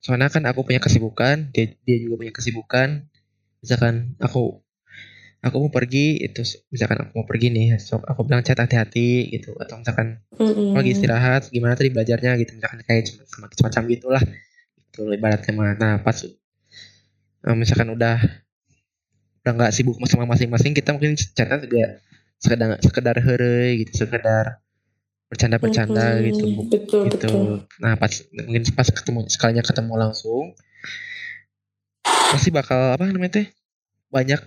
soalnya kan aku punya kesibukan dia dia juga punya kesibukan misalkan aku aku mau pergi itu misalkan aku mau pergi nih so aku bilang chat hati-hati gitu. Atau misalkan Mm-mm. lagi istirahat gimana tadi belajarnya? Gitu. Misalkan kayak semacam, semacam gitulah. Itu ibaratnya mah. Nah pas eh, misalkan udah udah nggak sibuk sama masing-masing kita mungkin chatnya juga sekedar sekedar heureuy gitu sekedar bercanda-bercanda Mm-mm. gitu. Betul gitu. betul. Nah pas mungkin pas ketemu sekalinya ketemu langsung pasti bakal apa namanya teh banyak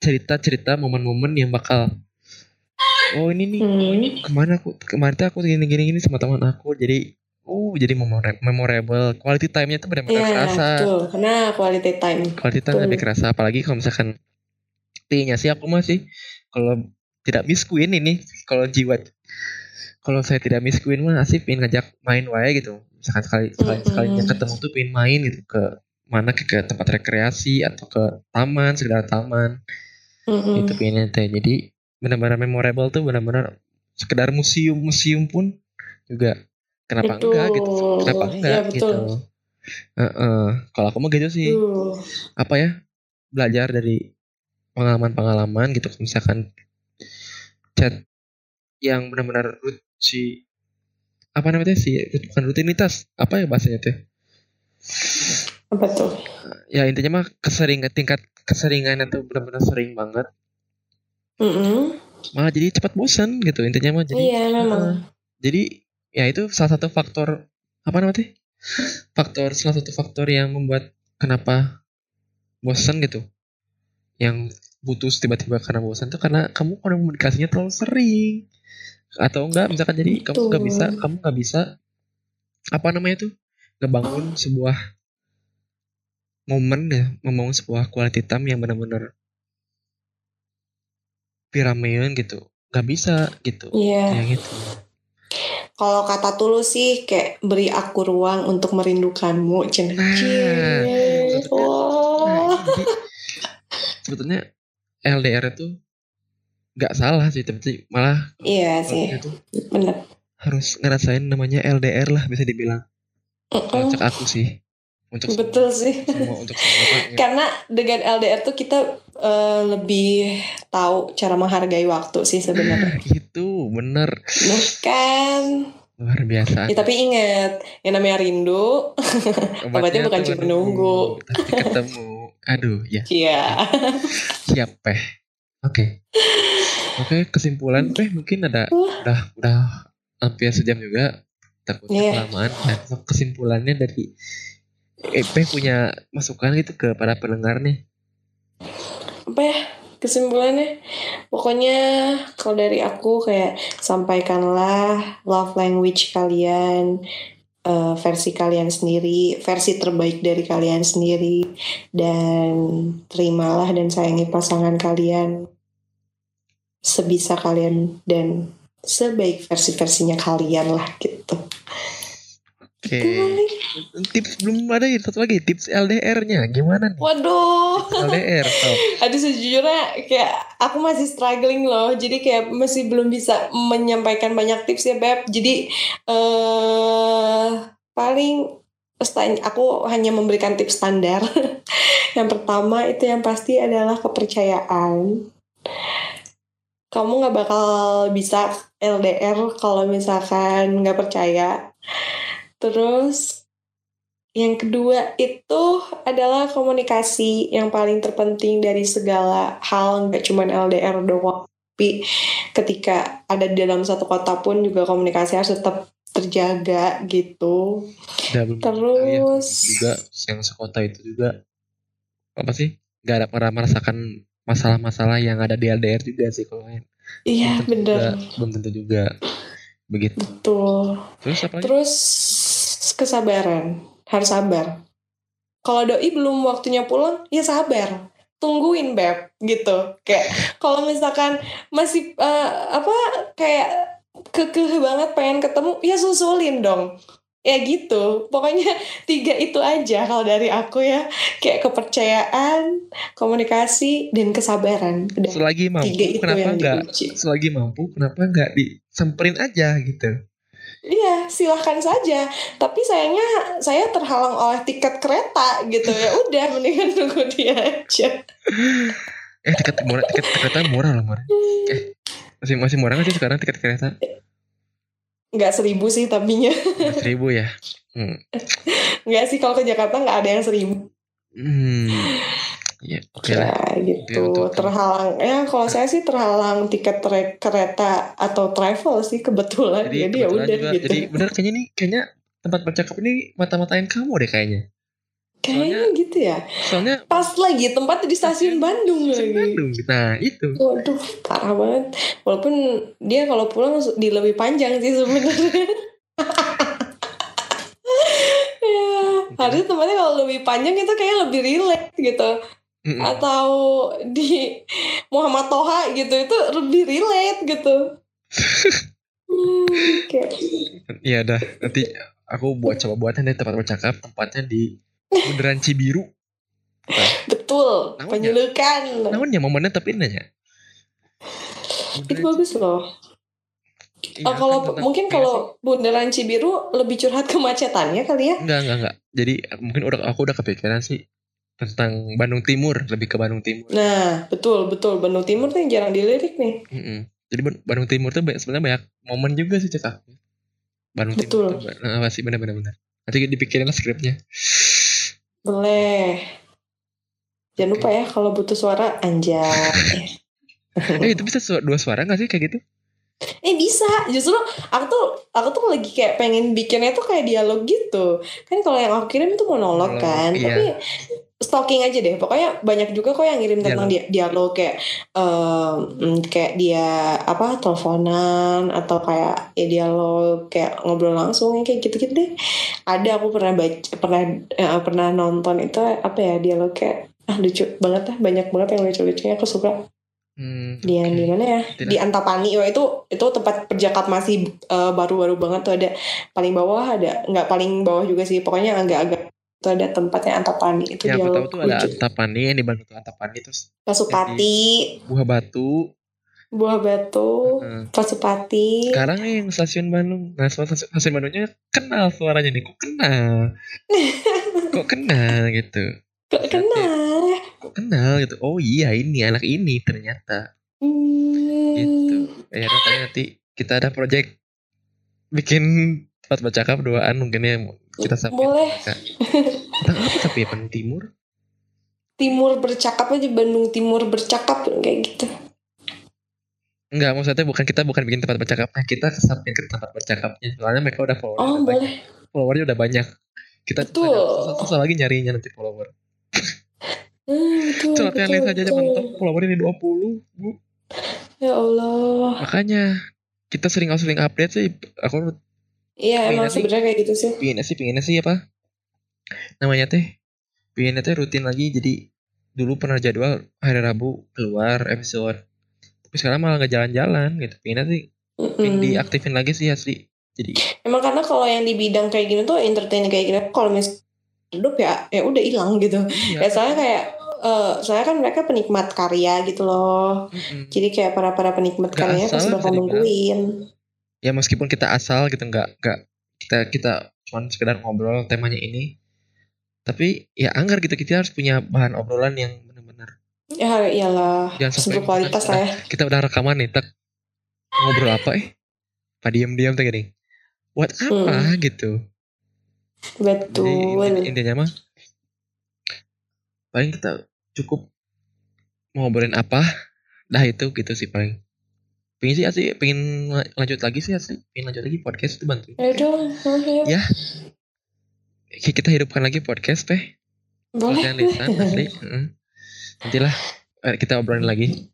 cerita-cerita momen-momen yang bakal oh ini nih Hmm. ke mana aku? Kemarin tuh aku gini gini gini sama teman aku. Jadi oh jadi memora- memorable. Quality time-nya tuh benar-benar Iya kerasa. betul. Karena quality time. Quality time Betul. lebih kerasa. Apalagi kalau misalkan intinya sih aku masih kalau tidak miss queen ini kalau jiwa kalau saya tidak miss queen mah asik pengen ngajak main wae gitu. Misalkan sekali sekali Mm-mm. sekalinya ketemu tuh pengen main gitu. Ke mana ke, ke tempat rekreasi atau ke taman sekedar taman Mm-mm. itu pengennya teh jadi benar-benar memorable tuh benar-benar sekedar museum museum pun juga kenapa Betul. enggak gitu kenapa enggak Iya, betul. gitu Heeh. kalau aku mah gitu sih Tuh. apa ya belajar dari pengalaman-pengalaman gitu misalkan chat yang benar-benar si apa namanya sih bukan rutinitas apa ya bahasanya tuh apa tuh? Ya intinya mah keseringan tingkat keseringan itu benar-benar sering banget. Mm-mm. malah jadi cepat bosan gitu intinya mah. Jadi iya memang. Heeh. jadi ya itu salah satu faktor apa namanya faktor salah satu faktor yang membuat kenapa bosan gitu. Yang putus tiba-tiba karena bosan tuh karena kamu komunikasinya terlalu sering. Atau enggak misalkan jadi kamu nggak bisa kamu nggak bisa apa namanya tuh? Ngebangun sebuah momen ya membangun sebuah quality time yang benar-benar pirameun gitu. Nggak bisa gitu. Iya. Yang itu kalau kata tulus sih kayak beri aku ruang untuk merindukanmu cen Nah, Cie. sebetulnya- oh Nah, jadi sebetulnya LDR itu nggak salah sih tapi malah iya sih itu bener. harus ngerasain namanya LDR lah bisa dibilang. Kalau Mm-mm. cek aku sih untuk semua- betul sih. Semua untuk semua orang. karena dengan LDR tuh kita eh, lebih tahu cara menghargai waktu sih sebenarnya. *clears throat* Itu bener. Nah kan? Luar biasa. Ya, tapi ingat yang namanya rindu *laughs* obatnya bukan cuma nunggu. tapi ketemu. Aduh ya. Iya. Siap peh. Oke. Oke, kesimpulan teh mungkin ada udah udah hampir sejam juga. Takutnya Iya. kelamaan. Nah, kesimpulannya dari EP punya masukan gitu ke para pendengar nih. apa ya kesimpulannya pokoknya kalau dari aku kayak sampaikanlah love language kalian eh, versi kalian sendiri versi terbaik dari kalian sendiri dan terimalah dan sayangi pasangan kalian sebisa kalian dan sebaik versi-versinya kalian lah gitu Oke. Kali. Tips belum ada ya satu lagi tips LDR-nya gimana nih? waduh LDR tau. *laughs* Aduh sejujurnya kayak aku masih struggling loh Jadi kayak masih belum bisa menyampaikan banyak tips ya Beb Jadi eh paling stan- aku hanya memberikan tips standar *laughs* Yang pertama itu yang pasti adalah kepercayaan Kamu nggak bakal bisa LDR kalau misalkan nggak percaya Terus yang kedua itu adalah komunikasi yang paling terpenting dari segala hal, nggak cuma LDR doang. Tapi ketika ada di dalam satu kota pun juga komunikasi harus tetap terjaga gitu. Belum Terus juga yang sekota itu juga apa sih? Gak ada pernah merasakan masalah-masalah yang ada di LDR juga sih kalau yang iya bener belum tentu juga begitu. betul. Terus apa lagi? Terus kesabaran, harus sabar. Kalau doi belum waktunya pulang, ya sabar. Tungguin beb gitu. Kayak kalau misalkan masih eh, apa kayak kekeh banget pengen ketemu, ya susulin dong. Ya gitu. Pokoknya *laughs* tiga itu aja kalau dari aku ya. Kayak kepercayaan, komunikasi, dan kesabaran. Udah Selagi mampu tiga itu kenapa nggak selagi mampu kenapa nggak disemperin aja gitu? Iya, silahkan saja. Tapi sayangnya saya terhalang oleh tiket kereta gitu ya. Udah, mendingan *laughs* tunggu dia aja. Eh tiket murah tiket kereta murah loh murah. Eh masih masih murah nggak sih sekarang tiket kereta? Nggak seribu sih tapinya. Seribu ya. *laughs* Hmm. Nggak sih kalau ke Jakarta nggak ada yang seribu. Hmm. Ya oke lah. Ya gitu. Untuk- terhalang. Ya kalau saya sih terhalang tiket tre- kereta atau travel sih kebetulan. Jadi, Jadi, ya udah gitu. Jadi bener kayaknya nih kayaknya tempat bercakap ini mata-matain kamu deh kayaknya. Kayaknya gitu ya. Soalnya Pas lagi tempatnya di stasiun Bandung Stasiun lagi. Bandung. Nah itu. Waduh, parah banget. Walaupun dia kalau pulang di lebih panjang sih sebenarnya. *laughs* ya, harusnya tempatnya kalau lebih panjang itu kayak lebih relax gitu. Mm-mm. Atau di Muhammad Toha gitu itu lebih relate gitu. Hmm, kayak Iya dah nanti aku buat coba buatan deh tempat bercakap tempatnya di Bundaran Cibiru. betul Namanya? penyulukan. Namun ya momennya tapi nanya. Itu bagus loh. Iya, Oh, kalau kan tentang- mungkin iya kalau Bundaran Cibiru lebih curhat kemacetannya kali ya. enggak enggak enggak. Jadi mungkin udah aku udah kepikiran sih tentang Bandung Timur lebih ke Bandung Timur. Nah, betul betul Bandung Timur tuh yang jarang dilirik nih. Mm-mm. Jadi Ban- Bandung Timur tuh sebenarnya banyak momen juga sih aku. Bandung Betul. Timur tuh nah, pasti benar-benar benar. Nanti dipikirin lah skripnya. Boleh. Jangan lupa ya kalau butuh suara anjay. *laughs* eh itu bisa su- dua suara gak sih kayak gitu? eh bisa, justru aku tuh aku tuh lagi kayak pengen bikinnya tuh kayak dialog gitu. Kan kalau yang aku kirim tuh monolog Monolog, kan, iya. tapi stalking aja deh. Pokoknya banyak juga kok yang ngirim tentang dia, dialog kayak mm, kayak dia apa teleponan atau kayak ya dialog kayak ngobrol langsung kayak gitu-gitu deh. Ada aku pernah baca pernah eh, pernah nonton itu apa ya dialog kayak ah lucu banget lah banyak banget yang lucu-lucunya aku suka Hmm, di oke. di mana ya Tidak. di Antapani Wah, itu itu tempat perjakap masih eh, baru-baru banget tuh ada paling bawah ada nggak paling bawah juga sih pokoknya agak-agak itu ada tempatnya Antapani itu aku tahu tuh ada Antapani yang di Bandung tuh Antapani terus Pasupati Buah Batu. Buah Batu Heeh. Pasupati Sekarang nih yang stasiun Bandung. Nah stasiun, stasiun Bandungnya kenal suaranya nih. Kok kenal? *laughs* Kok kenal gitu? Kok kenal ya Kok kenal gitu? Oh iya ini anak ini ternyata. Hmm, Gitu. Ya nanti nanti kita ada project bikin tempat bercakap duaan mungkin ya kita sampai Boleh. *laughs* apa tapi ya Bandung Timur Timur bercakap aja Bandung Timur bercakap kayak gitu Enggak, maksudnya bukan kita bukan bikin tempat bercakapnya, kita ke samping ke tempat bercakapnya. Soalnya mereka udah follower. Oh, udah banyak. boleh. Followernya udah banyak. Kita Betul. susah, lagi nyarinya nanti follower. Hmm, betul, Celotehan betul, Lisa aja betul. mentok followernya di 20, Bu. Ya Allah. Makanya kita sering sering update sih. Aku Iya, emang sebenarnya kayak gitu sih. pinginnya sih pinginnya sih apa? Namanya teh pinginnya teh rutin lagi jadi dulu pernah jadwal hari Rabu keluar episode tapi sekarang malah nggak jalan-jalan gitu pinginnya sih pingin Mm-mm. diaktifin lagi sih asli jadi Emang karena kalau yang di bidang kayak gini tuh entertain kayak gini, kalau mis hidup ya ya udah hilang gitu. iya Ya soalnya kayak eh soalnya kan mereka penikmat karya gitu loh. Mm-mm. Jadi kayak para para penikmat karyanya asal pasti bakal nungguin. ya meskipun kita asal gitu nggak nggak kita kita cuma sekedar ngobrol temanya ini tapi ya anggar gitu kita harus punya bahan obrolan yang benar-benar Ya iyalah, Jangan sampai berkualitas lah ya. kita udah rekaman nih tak ngobrol apa eh? Pak diam-diam tuh gini buat apa gitu? Jadi Betul. inti- intinya mah paling kita cukup mau ngobrolin apa dah itu gitu sih paling. Pengen sih asli pengen la- lanjut lagi sih asli pengen lanjut lagi podcast itu bantu Ya udah, oh, ya. Ya. kita hidupkan lagi podcast teh boleh. Latihan lisan asli Heeh. nantilah eh, kita obrolin lagi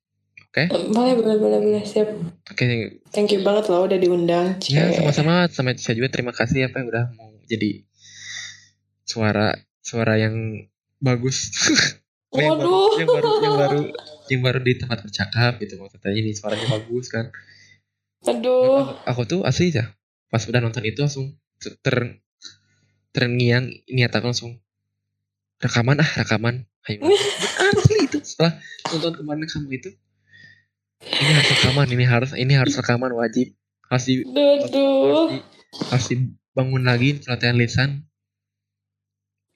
Boleh, boleh, boleh, boleh. Siap. oke Thank you banget loh udah diundang. ya Cie. sama-sama sama saya juga terima kasih ya Pak udah mau jadi suara suara yang bagus *laughs* yang baru, Waduh. yang baru yang baru yang baru di tempat bercakap gitu maksudnya ini suaranya bagus kan Aduh. aku, aku tuh asli ya pas udah nonton itu langsung ter terngiang niat aku langsung rekaman ah rekaman. Ayo. Asli itu. Setelah nonton kemarin kamu itu ini harus rekaman ini harus ini harus rekaman wajib. Harus di harus, di, harus dibangun lagi pelatihan lisan.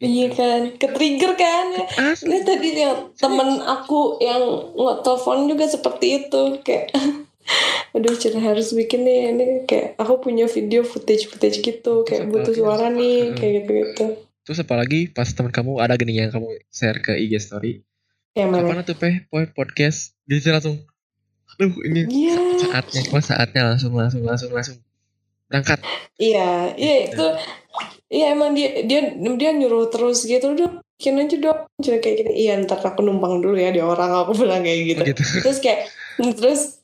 Iya kan, ke-trigger kan. asli. Ini tadi yang temen aku yang nge-telepon juga seperti itu kayak *laughs* aduh cina harus bikin nih ini kayak aku punya video footage footage gitu kayak Terus butuh suara nih Heeh. kayak gitu gitu terus apalagi pas teman kamu ada gini yang kamu share ke IG story. Yang mana? Kapan tuh peh? Podcast. Saya langsung aduh ini iya. saatnya cuma saatnya langsung langsung langsung langsung berangkat. Iya iya itu iya emang dia dia dia nyuruh terus gitu udah bikin aja dong. Kayak gitu iya ntar aku numpang dulu ya di orang aku bilang kayak gitu. Gitu. Terus kayak terus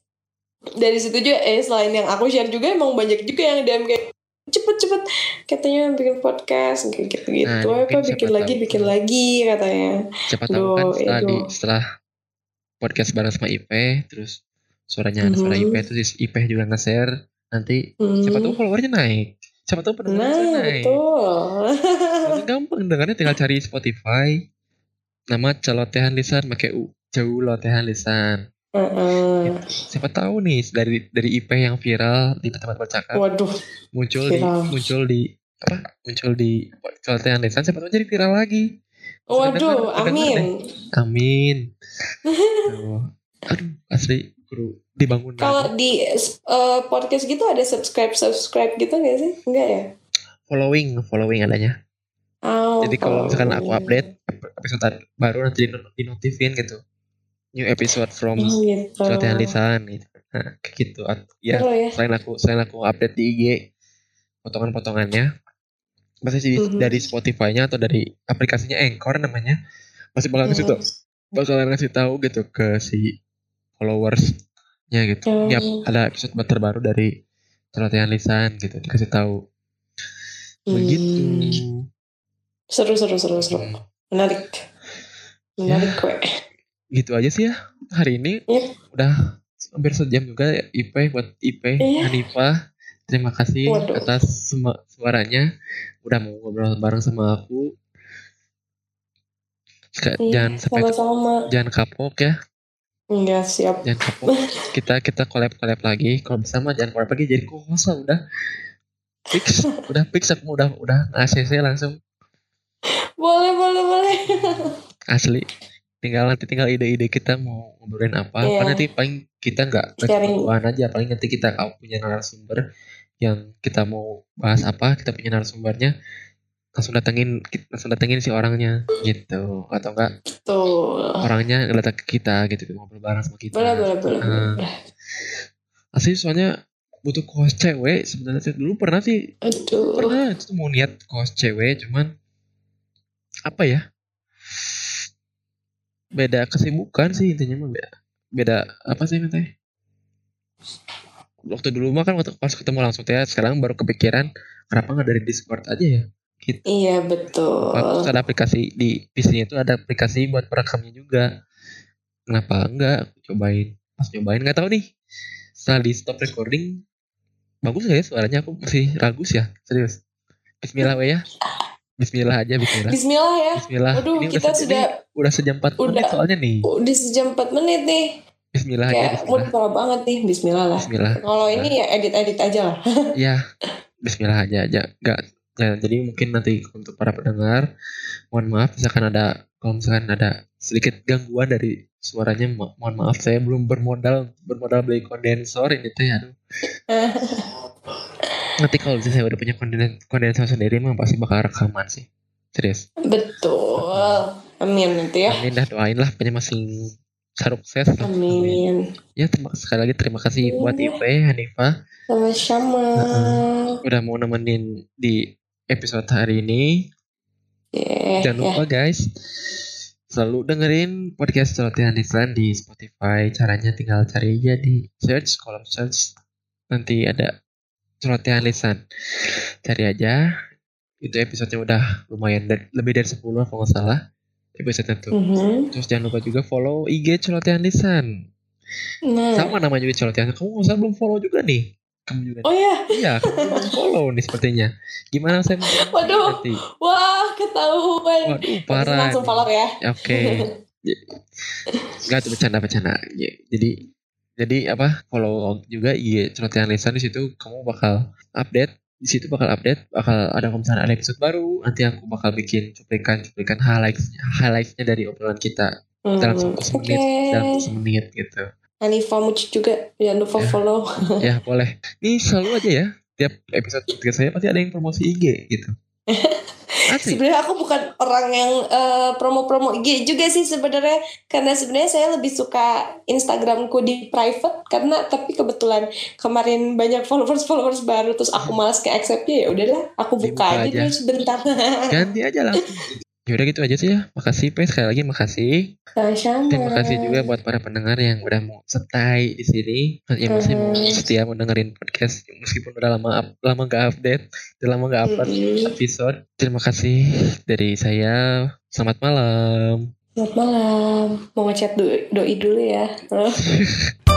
dari situ juga eh selain yang aku share juga emang banyak juga yang DM kayak cepet cepet katanya bikin podcast kayak gitu gitu Nah, apa bikin lagi tahu. bikin lagi katanya siapa tahu kan setelah itu. di setelah podcast bareng sama IP terus suaranya ada suara Mhm. IP terus IP juga nge-share nanti hmm. siapa tahu followernya naik siapa tahu pendengarnya nah naik betul *laughs* gampang dengarnya tinggal cari Spotify nama celotehan lisan pakai u jauh lotehan lisan Heeh. siapa tahu nih dari dari IP yang viral di tempat bercakap waduh muncul di muncul di apa muncul di celotehan lisan siapa tahu jadi viral lagi waduh kedengeran amin amin aduh, aduh asli kudu dibangun kalau di eh, podcast gitu ada subscribe subscribe gitu nggak sih enggak ya following following adanya oh, jadi kalau misalkan aku update episode baru nanti di notifin gitu new episode from oh, gitu lisan gitu. Nah, kayak gitu. Ya Seru ya selain aku selain aku update di IG potongan-potongannya pasti sih Mhm. dari Spotify-nya atau dari aplikasinya Anchor namanya pasti bakal ngasih tau bakalan ngasih tahu gitu ke si followersnya gitu. Oh. Ap- ada episode terbaru dari celotehan lisan gitu dikasih tahu begitu. Hmm. seru seru seru seru. Hmm. menarik. Menarik kue gitu aja sih ya hari ini. Iya. udah hampir sejam juga ya IP buat IP Iya. Hanifah. Terima kasih Waduh. atas semua suaranya. Udah mau ngobrol bareng sama aku. Iya, jangan sampai sama-sama. jangan kapok ya. Enggak siap. Jangan kapok. *laughs* Kita kita collab collab lagi. Kalau bisa mah jangan collab lagi jadi co-host lah udah. Fix *laughs* udah fix aku udah udah. ACC langsung. Boleh boleh boleh. *laughs* Asli tinggal nanti tinggal ide-ide kita mau ngobrolin apa Iya. apa nanti paling kita nggak kebutuhan aja paling nanti kita kalau punya narasumber yang kita mau bahas apa kita punya narasumbernya langsung datengin langsung datengin si orangnya gitu atau enggak Tuh. orangnya datang ke kita gitu ngobrol bareng sama kita Boleh, boleh, boleh. Nah. asli soalnya butuh kos cewek sebenarnya dulu pernah sih Aduh. pernah itu mau niat kos cewek cuman apa ya beda kesibukan sih intinya mah beda beda apa sih nanti waktu dulu mah kan waktu pas ketemu langsung ya sekarang baru kepikiran kenapa nggak dari Discord aja ya gitu Iya, betul. Bagus ada aplikasi di PC-nya itu ada aplikasi buat perekamnya juga. Kenapa enggak? Aku Cobain. Pas nyobain nggak tahu nih. Setelah di stop recording bagus gak ya suaranya? Aku masih ragu sih ya. Serius. Bismillah ya. Bismillah aja Bismillah. Bismillah ya. Bismillah. Waduh, Ini kita sudah ini udah sejam 4 menit udah- soalnya nih. udah sejam 4 menit nih. Bismillah mood Bismillah. parah banget nih. Bismillah lah. Bismillah. Kalau ini ya edit-edit aja lah. *laughs* Ya, Bismillah aja aja. Enggak. Ya, jadi mungkin nanti untuk para pendengar, mohon maaf misalkan ada kalau misalkan ada sedikit gangguan dari suaranya, mo- mohon maaf saya belum bermodal bermodal beli kondensor ini teh aduh. *laughs* Nanti kalau misalnya saya udah punya konden kondensor sendiri mah pasti bakal rekaman sih. Serius. Betul. Amin nanti ya. Amin dah doain lah pokoknya masing sukses. lah. Amin. Ya terima sekali lagi terima kasih buat Iya. Ipe, Hanifa Sama-sama. udah mau nemenin di episode hari ini. Yeah, Jangan lupa guys Selalu dengerin podcast Celotehan Lisan di Spotify Caranya tinggal cari aja di search Kolom search Nanti ada Celotehan Lisan Cari aja Itu episodenya udah lumayan Lebih dari 10 kalau nggak salah Episode itu Mhm. Terus jangan lupa juga follow IG Celotehan Lisan Nah. Sama nama juga Celotehan Kamu nggak usah belum follow juga nih Kamu juga Oh ya, *laughs* Iya kamu belum follow nih sepertinya Gimana saya mau *laughs* Waduh. nanti wah ketahuan. Waduh parah Langsung follow ya. Oke. *laughs* Enggak tuh bercanda bercanda. Ya, Jadi jadi apa? Follow juga IG celotehan lisan di situ kamu bakal update di situ bakal update bakal ada kalau misalnya ada episode baru nanti aku bakal bikin cuplikan cuplikan highlights highlightsnya dari obrolan kita dalam Hmm, satu Oke. menit dalam satu menit gitu Hanifa Muci juga jangan lupa Ya. follow. *laughs* ya boleh ini selalu aja ya tiap episode podcast saya pasti ada yang promosi IG gitu *laughs* Sebenarnya aku bukan orang yang eh, promo-promo IG juga sih sebenarnya karena sebenarnya saya lebih suka Instagramku di private karena tapi kebetulan kemarin banyak followers-followers baru terus aku *laughs* malas ke acceptnya ya udahlah aku buka Dibuka aja, aja. dulu sebentar. ganti aja langsung *laughs* Yaudah gitu aja sih ya makasih Pe sekali lagi makasih Sama-sama. Terima kasih juga buat para pendengar yang udah mau stay di sini, yang masih mau Mhm. setia mendengarin podcast meskipun udah lama lama gak update, udah lama gak upload Mm-mm. episode. Terima kasih dari saya. Selamat malam. Selamat malam. Mau ngechat do- doi dulu ya. *laughs*